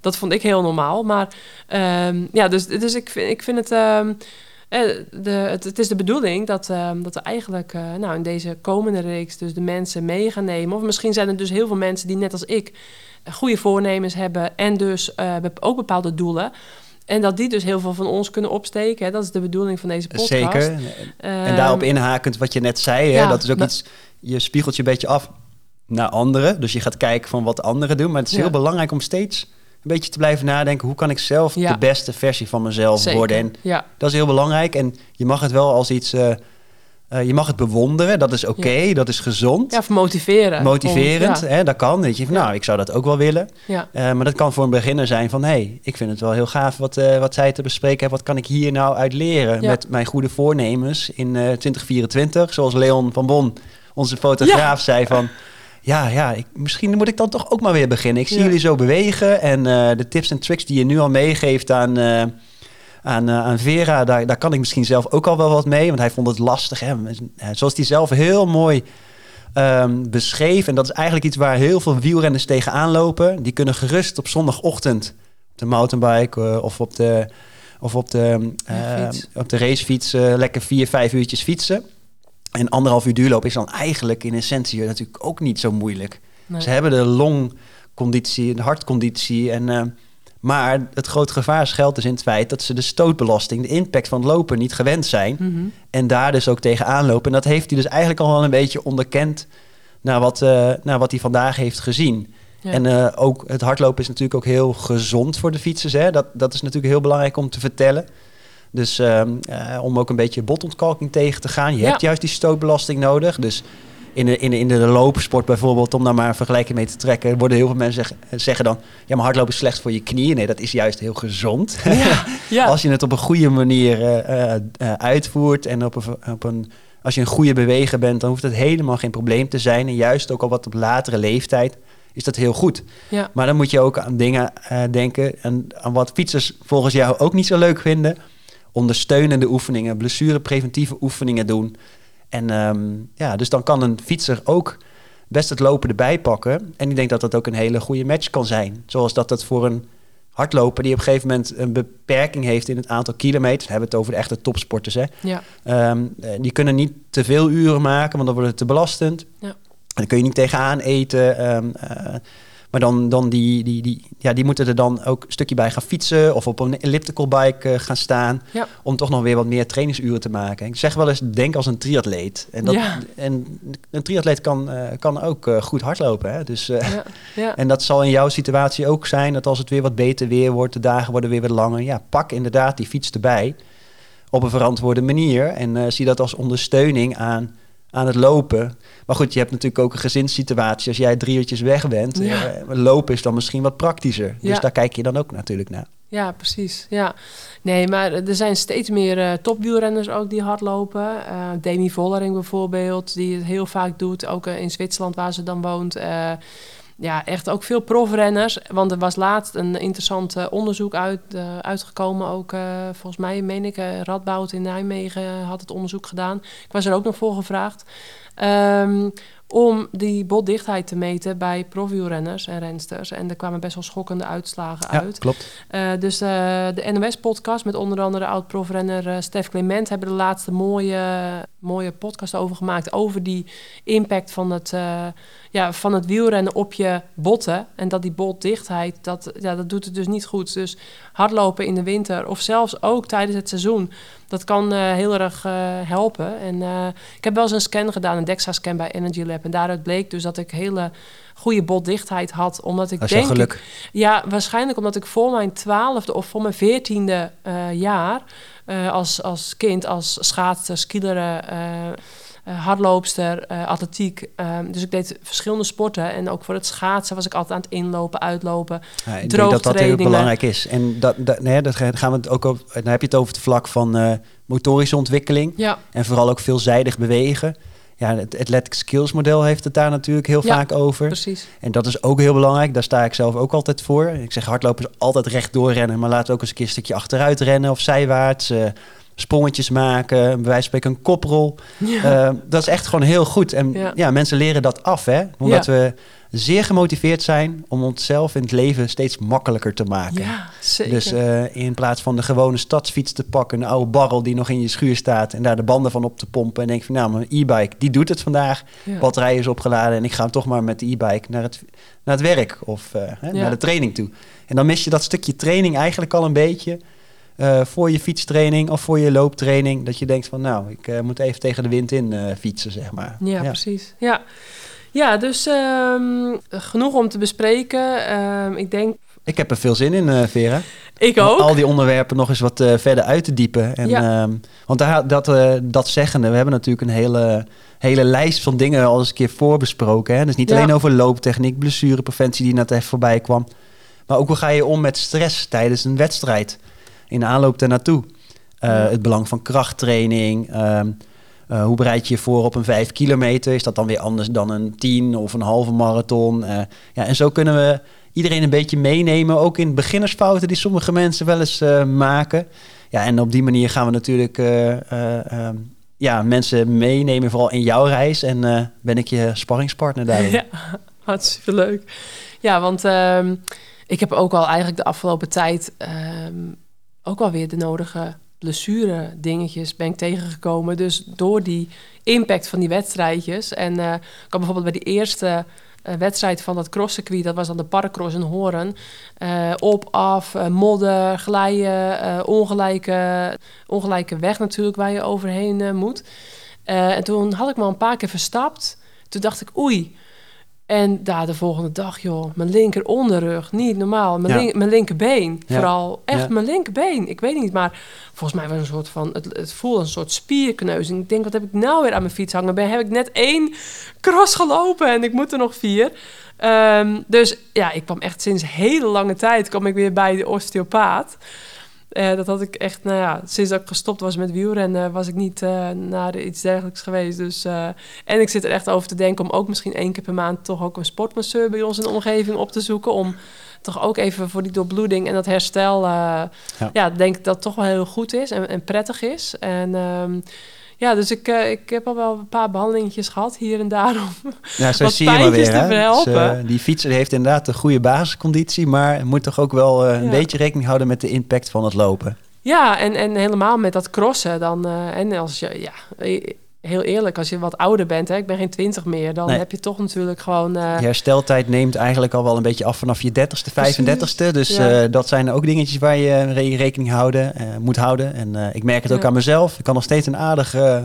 Dat vond ik heel normaal. Maar ehm, ja, dus, dus ik, vind, ik vind het... ehm, eh, de, het, het is de bedoeling dat, ehm, dat we eigenlijk eh, nou, in deze komende reeks dus de mensen mee gaan nemen. Of misschien zijn er dus heel veel mensen die net als ik eh, goede voornemens hebben en dus eh, ook bepaalde doelen. En dat die dus heel veel van ons kunnen opsteken. Hè. Dat is de bedoeling van deze podcast. Zeker. Ehm, En daarop inhakend wat je net zei, hè, ja, dat is ook iets, je spiegelt je een beetje af naar anderen. Dus je gaat kijken van wat anderen doen. Maar het is Ja. heel belangrijk om steeds beetje te blijven nadenken. Hoe kan ik zelf Ja. de beste versie van mezelf zeker. worden? En ja, dat is heel belangrijk. En je mag het wel als iets, eh, eh, je mag het bewonderen. Dat is oké, dat is gezond. ja, of motiveren. Motiverend, Om- hè, dat kan. Weet je, van, nou, ik zou dat ook wel willen. ja, Eh, maar dat kan voor een beginner zijn van... hé, hey, ik vind het wel heel gaaf wat, wat zij te bespreken heeft. Wat kan ik hier nou uit leren met mijn goede voornemens in eh 2024? Zoals Leon van Bon, onze fotograaf, zei van... Ja, ja ik, misschien moet ik dan toch ook maar weer beginnen. Ik zie Ja. jullie zo bewegen. En eh, de tips en tricks die je nu al meegeeft aan, eh, aan, eh, aan Vera... Daar, daar kan ik misschien zelf ook al wel wat mee. Want hij vond het lastig. Hè? Zoals hij zelf heel mooi ehm, beschreef. En dat is eigenlijk iets waar heel veel wielrenners tegenaan lopen. Die kunnen gerust op zondagochtend op de mountainbike of op de, of op de, eh, fiets. op de racefiets lekker vier, vijf uurtjes fietsen. En anderhalf uur duurlopen is dan eigenlijk in essentie natuurlijk ook niet zo moeilijk. nee. Ze hebben de longconditie, de hartconditie. En, eh, maar het grote gevaar schuilt dus in het feit dat ze de stootbelasting, de impact van het lopen niet gewend zijn. Mhm. En daar dus ook tegenaan lopen. En dat heeft hij dus eigenlijk al wel een beetje onderkend naar wat, eh, naar wat hij vandaag heeft gezien. Ja. En eh, ook het hardlopen is natuurlijk ook heel gezond voor de fietsers. Hè? Dat, dat is natuurlijk heel belangrijk om te vertellen. Dus ehm, eh, om ook een beetje botontkalking tegen te gaan. Je Ja. hebt juist die stootbelasting nodig. Dus in de, in, de, in de loopsport bijvoorbeeld, om daar maar een vergelijking mee te trekken, worden heel veel mensen zeg- zeggen dan: ja, maar hardlopen is slecht voor je knieën. Nee, dat is juist heel gezond. ja, ja. Als je het op een goede manier eh, eh, eh, uitvoert en op een, op een, als je een goede beweger bent, dan hoeft het helemaal geen probleem te zijn. En juist ook al wat op latere leeftijd is dat heel goed. ja. Maar dan moet je ook aan dingen eh, denken en aan wat fietsers volgens jou ook niet zo leuk vinden. Ondersteunende oefeningen, blessurepreventieve oefeningen doen. En ehm, ja, dus dan kan een fietser ook best het lopen erbij pakken. En ik denk dat dat ook een hele goede match kan zijn. Zoals dat het voor een hardloper die op een gegeven moment een beperking heeft in het aantal kilometers. We hebben het over de echte topsporters. Hè? ja. Ehm, eh, die kunnen niet te veel uren maken, want dan wordt het te belastend. Ja. En dan kun je niet tegenaan eten. ehm, eh, maar dan, dan die, die, die, ja, die moeten er dan ook een stukje bij gaan fietsen of op een elliptical bike eh, gaan staan. Ja. Om toch nog weer wat meer trainingsuren te maken. Ik zeg wel eens, denk als een triatleet. En, dat, Ja. en een triatleet kan, eh, kan ook eh, goed hardlopen. Hè? Dus, Ja. En dat zal in jouw situatie ook zijn. Dat als het weer wat beter weer wordt, de dagen worden weer wat langer. Ja, pak inderdaad die fiets erbij. Op een verantwoorde manier. En zie dat als ondersteuning aan, aan het lopen. Maar goed, je hebt natuurlijk ook een gezinssituatie. Als jij drie uurtjes weg bent, Ja. eh, lopen is dan misschien wat praktischer. Dus daar kijk je dan ook natuurlijk naar. Ja, precies. Ja. Nee, maar er zijn steeds meer eh, topwielrenners ook die hardlopen. Eh Demi Vollering bijvoorbeeld, die het heel vaak doet. Ook in Zwitserland waar ze dan woont. Ja, echt ook veel profrenners. Want er was laatst een interessant eh, onderzoek uit, eh, uitgekomen. Ook eh, volgens mij, meen ik, Radboud in Nijmegen had het onderzoek gedaan. Ik was er ook nog voor gevraagd. Ehm, om die botdichtheid te meten bij profwielrenners en rensters. En er kwamen best wel schokkende uitslagen Ja, uit. klopt. Dus de NOS-podcast met onder andere oud-profrenner Stef Clement... hebben de laatste mooie, mooie podcast over gemaakt... over die impact van het, ja, van het wielrennen op je botten. En dat die botdichtheid, dat, ja, dat doet het dus niet goed. Dus hardlopen in de winter of zelfs ook tijdens het seizoen... dat kan eh, heel erg eh, helpen. En eh, ik heb wel eens een scan gedaan, een DEXA-scan bij Energy Lab... en daaruit bleek dus dat ik hele goede botdichtheid had... omdat ik denk ik, ja, waarschijnlijk omdat ik voor mijn twaalfde of voor mijn veertiende jaar als, als kind, als schaatser, skileren, hardloopster, eh, atletiek. eh, dus ik deed verschillende sporten en ook voor het schaatsen was ik altijd aan het inlopen, uitlopen. Ja, ik denk dat dat heel belangrijk is. En dat, dat, nee, dat gaan we het ook over, dan heb je het over het vlak van eh, motorische ontwikkeling. Ja, En vooral ook veelzijdig bewegen. Ja, het Athletic Skills model heeft het daar natuurlijk heel Ja, vaak over. precies. En dat is ook heel belangrijk. Daar sta ik zelf ook altijd voor. Ik zeg hardlopen is altijd rechtdoor rennen. Maar laat ook eens een keer een stukje achteruit rennen of zijwaarts. eh, sprongetjes maken, bij wijze van spreken een koprol. Ja, Eh, dat is echt gewoon heel goed. En ja. Ja. mensen leren dat af, hè? Omdat we zeer gemotiveerd zijn om onszelf in het leven steeds makkelijker te maken. zeker. Dus eh, in plaats van de gewone stadsfiets te pakken, een oude barrel die nog in je schuur staat en daar de banden van op te pompen en denk van nou, mijn e-bike die doet het vandaag, batterij is opgeladen en ik ga toch maar met de e-bike naar het, naar het werk of eh, hè, naar de training toe. En dan mis je dat stukje training eigenlijk al een beetje eh, voor je fietstraining of voor je looptraining, dat je denkt van nou, ik eh, moet even tegen de wind in eh, fietsen, zeg maar. Ja, precies. Ja, ja dus ehm, genoeg om te bespreken. Ehm, ik denk, Ik heb er veel zin in, Vera. ik om ook. al die onderwerpen nog eens wat verder uit te diepen. En, Ja. ehm, want daar, dat, dat zeggende, we hebben natuurlijk een hele, hele lijst van dingen al eens een keer voorbesproken. Hè? Dus niet Ja. alleen over looptechniek, blessurepreventie die net even voorbij kwam. Maar ook hoe ga je om met stress tijdens een wedstrijd in de aanloop ernaartoe. Eh Ja. Het belang van krachttraining. ehm, eh, hoe bereid je je voor op een vijf kilometer? Is dat dan weer anders dan een tien of een halve marathon? Eh, ja, en zo kunnen we iedereen een beetje meenemen. Ook in beginnersfouten die sommige mensen wel eens maken. Ja, en op die manier gaan we natuurlijk eh, eh, ehm, ja, mensen meenemen, vooral in jouw reis. En ben ik je sparringspartner daarin. Ja, hartstikke leuk. Ja, want ehm, ik heb ook al eigenlijk de afgelopen tijd ook wel weer de nodige blessure dingetjes ben ik tegengekomen. Dus door die impact van die wedstrijdjes. En eh, ik had bijvoorbeeld bij die eerste eh, wedstrijd van dat crosscircuit, dat was dan de parkcross in Horen. Eh, op, af, modder, glijden, ongelijke, ongelijke weg natuurlijk waar je overheen moet. En toen had ik me al een paar keer verstapt. Toen dacht ik, oei. En daar de volgende dag, joh, mijn linker onderrug, niet normaal. Mijn, Ja. link- mijn linkerbeen, Ja. vooral. Echt Ja. mijn linkerbeen. Ik weet niet, maar volgens mij was een soort van... Het, het voelde een soort spierkneuzing. Ik denk, wat heb ik nou weer aan mijn fiets hangen? Ben, heb ik net één cross gelopen en ik moet er nog vier. Ehm, dus ja, ik kwam echt sinds hele lange tijd... kwam ik weer bij de osteopaat. Eh, dat had ik echt, nou ja, sinds dat ik gestopt was met wielrennen, was ik niet eh, naar iets dergelijks geweest. Dus, eh, en ik zit er echt over te denken om ook misschien één keer per maand toch ook een sportmasseur bij ons in de omgeving op te zoeken. Om toch ook even voor die doorbloeding en dat herstel, Ja. ja. denk ik dat toch wel heel goed is en, en prettig is. En ehm, ja, dus ik, eh, ik heb al wel een paar behandelingetjes gehad hier en daar. om- Ja, zo Wat zie je maar weer. te? Dus, verhelpen. eh, die fietser heeft inderdaad een goede basisconditie, maar moet toch ook wel eh, een Ja. beetje rekening houden met de impact van het lopen. Ja, en, en helemaal met dat crossen dan. en als je, ja, heel eerlijk, als je wat ouder bent, hè, ik ben geen twintig meer, dan Nee. heb je toch natuurlijk gewoon... eh, Je hersteltijd neemt eigenlijk al wel een beetje af vanaf je 30ste, 35ste. Dus Ja. eh, dat zijn ook dingetjes waar je re- rekening houden, eh, moet houden. En eh, ik merk het ook aan mezelf. Ik kan nog steeds een aardig, eh,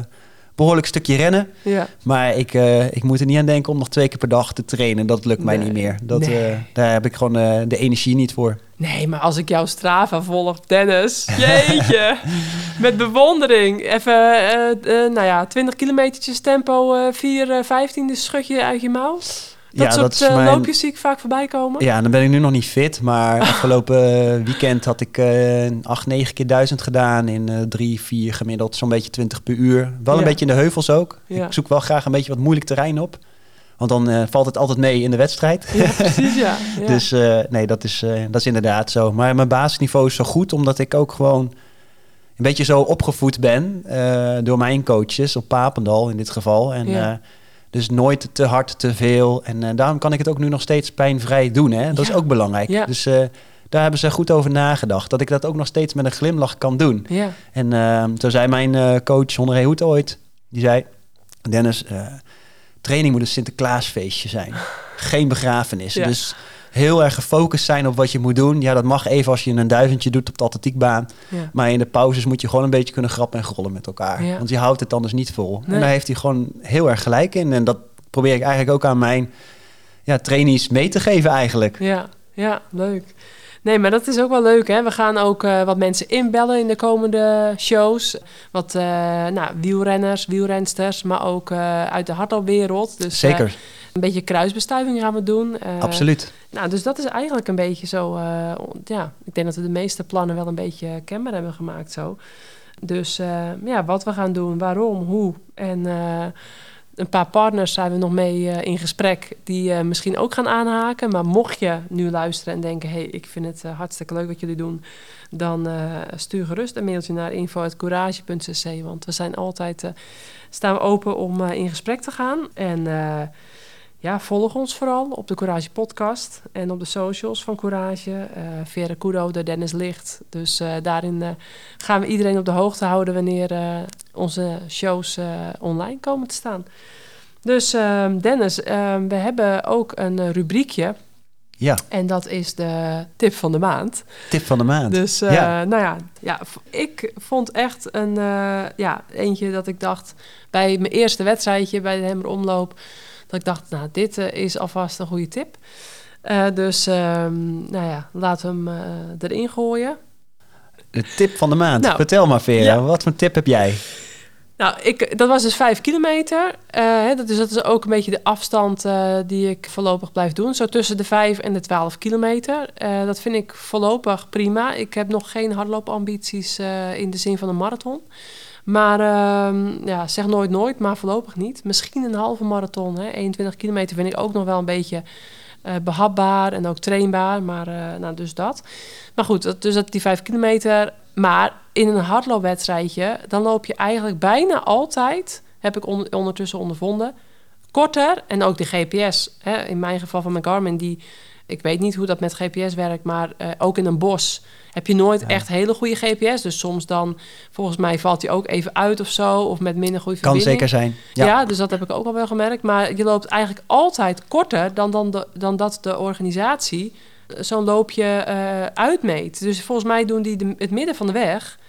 behoorlijk stukje rennen. ja. Maar ik, eh, ik moet er niet aan denken om nog twee keer per dag te trainen. Dat lukt mij niet meer. Dat, Nee. eh, daar heb ik gewoon eh, de energie niet voor. Nee, maar als ik jouw Strava volg, Dennis, jeetje, met bewondering. Even, nou ja, 20 kilometertjes tempo, eh 4, eh 15, dus schud je uit je mouw. Dat Ja, soort dat is eh, mijn- loopjes zie ik vaak voorbij komen. Ja, dan ben ik nu nog niet fit. Maar afgelopen eh, weekend had ik eh 8, 9 keer 1000 gedaan. In eh 3, 4 gemiddeld. Zo'n beetje 20 per uur. Wel een beetje in de heuvels ook. Ja. Ik zoek wel graag een beetje wat moeilijk terrein op. Want dan valt het altijd mee in de wedstrijd. Ja, precies, ja. ja. Dus nee, dat is, dat is inderdaad zo. Maar mijn basisniveau is zo goed, omdat ik ook gewoon een beetje zo opgevoed ben door mijn coaches op Papendal in dit geval. En Ja. Dus nooit te hard, te veel. En eh, daarom kan ik het ook nu nog steeds pijnvrij doen. Hè? Dat Ja. is ook belangrijk. Ja. Dus eh, daar hebben ze goed over nagedacht. Dat ik dat ook nog steeds met een glimlach kan doen. ja. En eh, toen zei mijn eh, coach, Honoré Hoed ooit, die zei... Dennis, training moet een Sinterklaasfeestje zijn. Geen begrafenis. Ja. Dus heel erg gefocust zijn op wat je moet doen. Ja, dat mag even als je een duizendje doet op de atletiekbaan. ja. Maar in de pauzes moet je gewoon een beetje kunnen grappen en grollen met elkaar. Ja. Want je houdt het anders niet vol. Nee. En daar heeft hij gewoon heel erg gelijk in. En dat probeer ik eigenlijk ook aan mijn ja, trainees mee te geven eigenlijk. Ja, ja, leuk. Nee, maar dat is ook wel leuk, hè? We gaan ook eh, wat mensen inbellen in de komende shows. Wat eh, nou, wielrenners, wielrensters, maar ook eh, uit de hardloopwereld. Dus, Zeker, een beetje kruisbestuiving gaan we doen. Absoluut. Nou, dus dat is eigenlijk een beetje zo... ja, ik denk dat we de meeste plannen wel een beetje kenbaar hebben gemaakt zo. Dus ja, wat we gaan doen, waarom, hoe. En een paar partners zijn we nog mee eh, in gesprek... die eh, misschien ook gaan aanhaken. Maar mocht je nu luisteren en denken... hey, ik vind het eh, hartstikke leuk wat jullie doen... dan stuur gerust een mailtje naar info.courage.cc. Want we zijn altijd... staan we open om in gesprek te gaan. En... ja, volg ons vooral op de Courage podcast en op de socials van Courage. eh Vera Kudo, de Dennis Licht. Dus eh, daarin eh, gaan we iedereen op de hoogte houden wanneer onze shows online komen te staan. Dus ehm, Dennis, ehm, we hebben ook een rubriekje Ja, en dat is de tip van de maand. tip van de maand. Dus Ja. nou ja, ja, ik vond echt een ja, eentje dat ik dacht bij mijn eerste wedstrijdje bij de Hemmer Omloop, dat ik dacht, nou, dit eh, is alvast een goede tip. Eh, dus ehm, nou ja, laten we hem eh, erin gooien. De tip van de maand. Nou, Vertel maar, Vera. ja. Wat voor tip heb jij? Nou, ik, dat was dus vijf kilometer. Hè, dat, is, dat is ook een beetje de afstand die ik voorlopig blijf doen. Zo tussen de vijf en de twaalf kilometer. Dat vind ik voorlopig prima. Ik heb nog geen hardloopambities in de zin van een marathon. Maar ehm, ja, zeg nooit nooit, maar voorlopig niet. Misschien een halve marathon. Hè. 21 kilometer vind ik ook nog wel een beetje eh, behapbaar en ook trainbaar. Maar eh, nou, dus dat. Maar goed, dus dat die vijf kilometer. Maar in een hardloopwedstrijdje, dan loop je eigenlijk bijna altijd, heb ik on- ondertussen ondervonden, korter. En ook de GPS, hè, in mijn geval van mijn Garmin, die, ik weet niet hoe dat met GPS werkt, maar eh, ook in een bos heb je nooit Ja. echt hele goede GPS. Dus soms dan, volgens mij valt die ook even uit of zo, of met minder goede Kan verbinding. zeker zijn. Ja. Ja, dus dat heb ik ook al wel gemerkt. Maar je loopt eigenlijk altijd korter dan, dan, de, dan dat de organisatie eh, zo'n loopje eh, uitmeet. Dus volgens mij doen die de, het midden van de weg.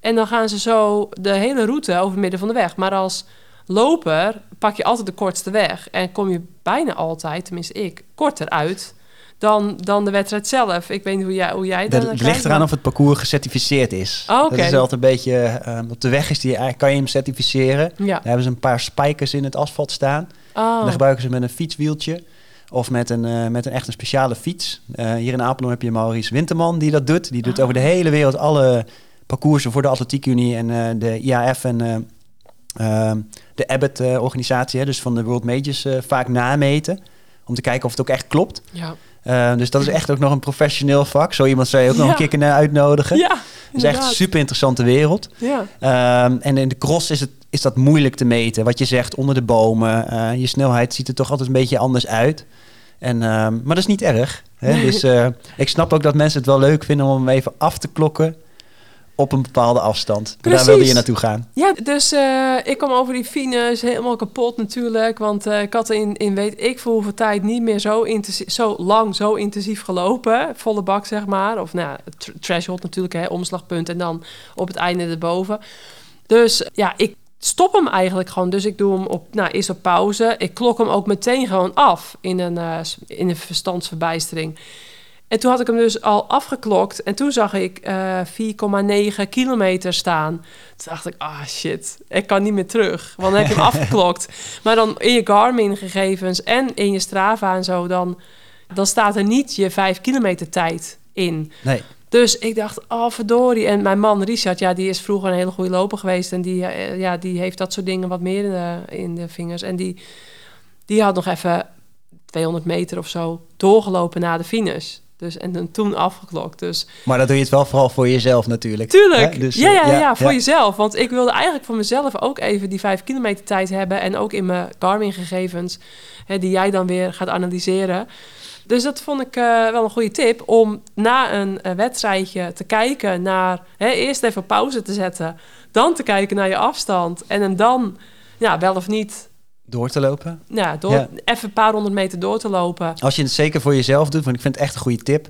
En dan gaan ze zo de hele route over het midden van de weg. Maar als loper pak je altijd de kortste weg. En kom je bijna altijd, tenminste ik, korter uit dan, dan de wedstrijd zelf. Ik weet niet hoe jij, hoe jij Dat het ligt eraan maar- of het parcours gecertificeerd is. Oh. Dat is altijd een beetje... eh, op de weg is die, eigenlijk kan je hem certificeren. Ja. Daar hebben ze een paar spijkers in het asfalt staan. Oh. En dan gebruiken ze met een fietswieltje. Of met een, eh, met een echt een speciale fiets. Eh, hier in Apeldoorn heb je Maurice Winterman die dat doet. Die doet Ah. over de hele wereld alle parcoursen voor de Atletiekunie en eh, de IAF en eh, ehm, de Abbott-organisatie. dus van de World Majors eh, vaak nameten. Om te kijken of het ook echt klopt. Ja. Eh, dus dat is echt ook nog een professioneel vak. Zo iemand zou je ook nog een keer kunnen uitnodigen. ja, Het is echt een super interessante wereld. Ja. Ehm, en in de cross is, het, is dat moeilijk te meten. Wat je zegt, onder de bomen. eh, je snelheid ziet er toch altijd een beetje anders uit. En, ehm, maar dat is niet erg. Hè? Dus eh, ik snap ook dat mensen het wel leuk vinden om hem even af te klokken. Op een bepaalde afstand. Daar wilde je naartoe gaan. Ja, dus eh, ik kwam over die fines helemaal kapot natuurlijk. Want eh, ik had in, in weet ik voor hoeveel tijd niet meer zo, zo lang, zo intensief gelopen. Volle bak, zeg maar. Of nou, tr- threshold natuurlijk, hè, omslagpunt. En dan op het einde erboven. Dus ja, ik stop hem eigenlijk gewoon. Dus ik doe hem op, nou, eerst op pauze. Ik klok hem ook meteen gewoon af in een, s- in een verstandsverbijstering. En toen had ik hem dus al afgeklokt. En toen zag ik eh 4,9 kilometer staan. Toen dacht ik, ah shit, ik kan niet meer terug. Want dan heb je hem afgeklokt. Maar dan in je Garmin-gegevens en in je Strava en zo... Dan, dan staat er niet je 5 kilometer tijd in. Nee. Dus ik dacht, oh verdorie. En mijn man Richard, ja, die is vroeger een hele goede loper geweest. En die, eh, ja, die heeft dat soort dingen wat meer in de, in de vingers. En die, die had nog even 200 meter of zo doorgelopen naar de finish. Dus, en dan toen afgeklokt. Dus Maar dat doe je het wel vooral voor jezelf natuurlijk. tuurlijk? Dus, ja, eh, ja, ja, voor jezelf. Want ik wilde eigenlijk voor mezelf ook even die 5 kilometer tijd hebben. En ook in mijn Garmin-gegevens, hè, die jij dan weer gaat analyseren. Dus dat vond ik eh, wel een goede tip om na een eh, wedstrijdje te kijken naar... Hè, eerst even pauze te zetten, dan te kijken naar je afstand. En hem dan, ja, wel of niet, Door te lopen. ja, door, Ja. even een paar honderd meter door te lopen. Als je het zeker voor jezelf doet, want ik vind het echt een goede tip.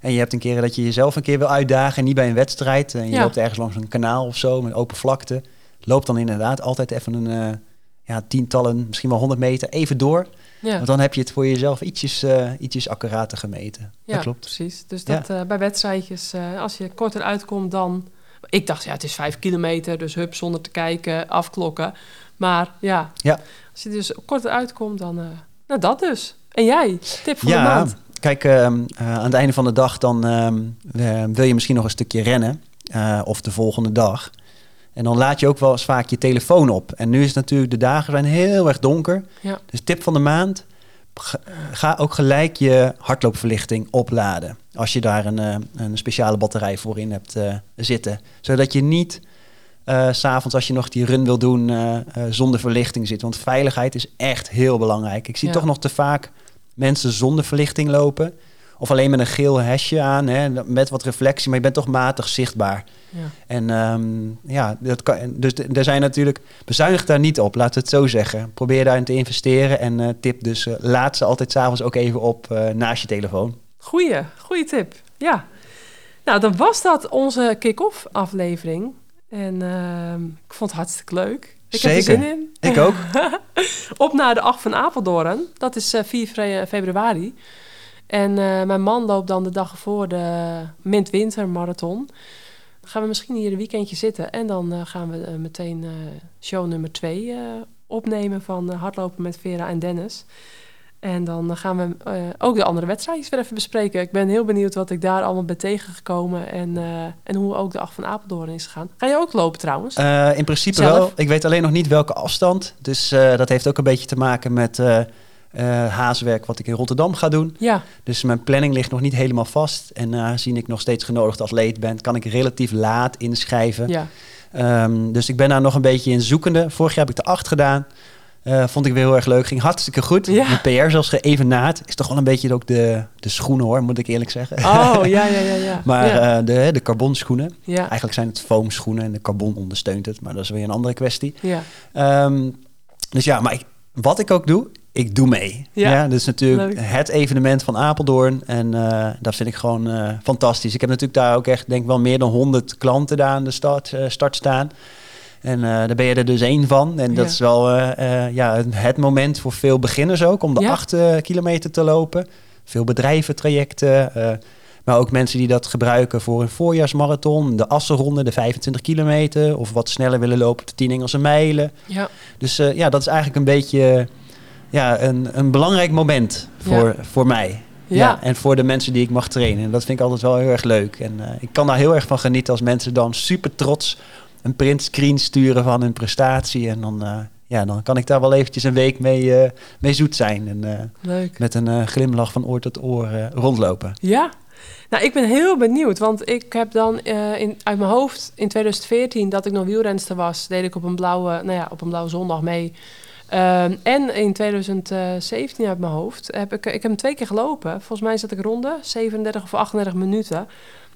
En je hebt een keer dat je jezelf een keer wil uitdagen en niet bij een wedstrijd. En je Ja. loopt ergens langs een kanaal of zo met open vlakte. Loop dan inderdaad altijd even een eh, ja, tientallen, misschien wel 100 meter even door. Ja. Want dan heb je het voor jezelf ietsjes, eh, ietsjes accurater gemeten. Ja, Dat klopt. precies. Dus Ja. dat eh, bij wedstrijdjes, eh, als je korter uitkomt dan... Ik dacht, ja, het is vijf kilometer, dus hup, zonder te kijken, afklokken. Maar ja, Ja. Als je dus korter uitkomt, dan... eh, nou, dat dus. En jij, tip van de maand. kijk, ehm, eh, aan het einde van de dag dan ehm, eh, wil je misschien nog een stukje rennen. of de volgende dag. En dan laat je ook wel eens vaak je telefoon op. En nu is natuurlijk, de dagen zijn heel erg donker. Ja. Dus tip van de maand, ga- ook gelijk je hardloopverlichting opladen. Als je daar een, een speciale batterij voor in hebt zitten. Zodat je niet s s'avonds als je nog die run wil doen eh, eh, zonder verlichting zit. Want veiligheid is echt heel belangrijk. Ik zie Ja. toch nog te vaak mensen zonder verlichting lopen. Of alleen met een geel hesje aan, hè, met wat reflectie, maar je bent toch matig zichtbaar. Ja. En ehm, ja, dat kan, dus er zijn natuurlijk, bezuinig daar niet op, we het zo zeggen. Probeer daarin te investeren en tip dus, laat ze altijd s'avonds ook even op naast je telefoon. Goeie, goeie tip. Ja. Nou, dan was dat onze kick-off aflevering. En ehm, ik vond het hartstikke leuk. Ik heb er Zeker. zin in. Ik ook. Op naar de 8 van Apeldoorn. Dat is eh, 4 fre- februari. En eh, mijn man loopt dan de dag voor de Mint-Winter Marathon. Dan gaan we misschien hier een weekendje zitten. En dan eh, gaan we eh, meteen eh, show nummer 2 opnemen van eh, Hardlopen met Vera en Dennis. En dan gaan we eh, ook de andere wedstrijdjes weer even bespreken. Ik ben heel benieuwd wat ik daar allemaal ben tegengekomen. En, eh, en hoe ook de 8 van Apeldoorn is gegaan. Ga je ook lopen trouwens? Eh, in principe Zelf? wel. Ik weet alleen nog niet welke afstand. Dus eh, dat heeft ook een beetje te maken met eh eh, haaswerk wat ik in Rotterdam ga doen. ja, Dus mijn planning ligt nog niet helemaal vast. En eh, aangezien ik nog steeds genodigd atleet ben, kan ik relatief laat inschrijven. ja. Ehm, dus ik ben daar nog een beetje in zoekende. Vorig jaar heb ik de acht gedaan. Eh, vond ik weer heel erg leuk. Ging hartstikke goed. Ja. Mijn PR zelfs geëvenaard. Is toch wel een beetje ook de, de schoenen hoor, moet ik eerlijk zeggen. Oh, ja, ja, ja. ja. maar ja. eh, de, de carbon schoenen. ja. Eigenlijk zijn het foam schoenen en de carbon ondersteunt het. Maar dat is weer een andere kwestie. ja. Ehm, dus ja, maar ik, wat ik ook doe, ik doe mee. Ja. Ja, dus natuurlijk Leuk. het evenement van Apeldoorn. En eh, dat vind ik gewoon fantastisch. Ik heb natuurlijk daar ook echt, denk ik wel meer dan 100 klanten daar aan de start, start staan. En eh, daar ben je er dus één van. En dat Ja. is wel eh, eh, ja, het moment voor veel beginners ook om de Ja. acht eh, kilometer te lopen. Veel bedrijventrajecten. eh maar ook mensen die dat gebruiken voor een voorjaarsmarathon, de Assenronde, de 25 kilometer. Of wat sneller willen lopen op de 10 Engelse mijlen. ja. Dus ja, dat is eigenlijk een beetje ja, een, een belangrijk moment voor, voor mij. Ja. Ja. en voor de mensen die ik mag trainen. En dat vind ik altijd wel heel erg leuk. En ik kan daar heel erg van genieten als mensen dan super trots een printscreen sturen van hun prestatie. En dan, eh, ja, dan kan ik daar wel eventjes een week mee, eh, mee zoet zijn. En eh, Leuk. met een glimlach van oor tot oor rondlopen. Ja. Nou, ik ben heel benieuwd, want ik heb dan in, uit mijn hoofd in 2014 dat ik nog wielrenster was, deed ik op een blauwe, nou ja, op een blauwe zondag mee. Ehm, en in 2017 uit mijn hoofd heb ik, ik heb hem twee keer gelopen. Volgens mij zat ik ronde 37 of 38 minuten.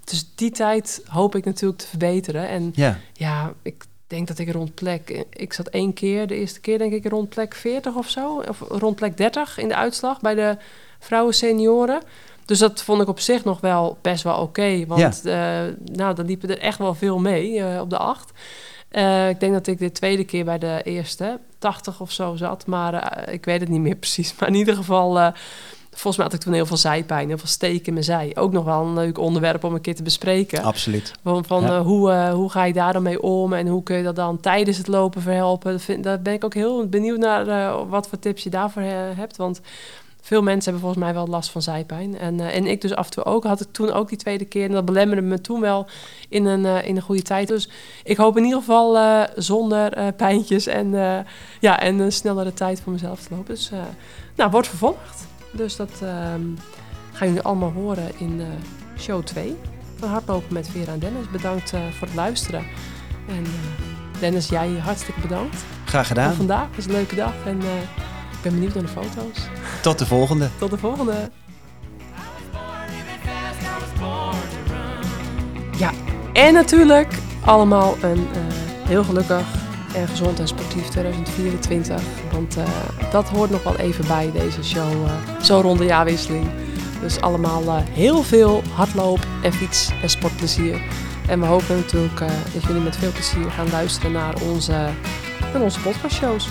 Dus die tijd hoop ik natuurlijk te verbeteren. En Ja, ja, ik denk dat ik rond plek... Ik zat één keer, de eerste keer denk ik rond plek 40 of zo. Of rond plek 30 in de uitslag bij de vrouwen senioren. Dus dat vond ik op zich nog wel best wel oké. want eh, nou, dan liepen er echt wel veel mee eh, op de acht. Eh, ik denk dat ik de tweede keer bij de eerste 80 of zo zat. Maar ik weet het niet meer precies. Maar in ieder geval... Volgens mij had ik toen heel veel zijpijn, heel veel steek in mijn zij. Ook nog wel een leuk onderwerp om een keer te bespreken. absoluut. Van, van Ja. eh, hoe, eh, hoe ga je daar dan mee om en hoe kun je dat dan tijdens het lopen verhelpen? Dat vind, daar ben ik ook heel benieuwd naar eh, wat voor tips je daarvoor hebt. Want veel mensen hebben volgens mij wel last van zijpijn. En, en ik dus af en toe ook. Had ik toen ook die tweede keer. En dat belemmerde me toen wel in een, in een goede tijd. Dus ik hoop in ieder geval zonder pijntjes en, ja, en een snellere tijd voor mezelf te lopen. Dus nou, wordt vervolgd. Dus dat ehm, gaan jullie allemaal horen in eh, show 2 van Hardlopen met Vera en Dennis. Bedankt eh, voor het luisteren. En eh, Dennis, jij hartstikke bedankt Graag gedaan. vandaag. Was een leuke dag en ik ben benieuwd naar de foto's. Tot de volgende. Tot de volgende. Ja, en natuurlijk allemaal een heel gelukkig en gezond en sportief 2024. Want eh, dat hoort nog wel even bij deze show, eh, zo rond jaarwisseling. Dus allemaal eh, heel veel hardloop en fiets en sportplezier. En we hopen natuurlijk dat jullie met veel plezier gaan luisteren naar onze, naar onze podcastshows.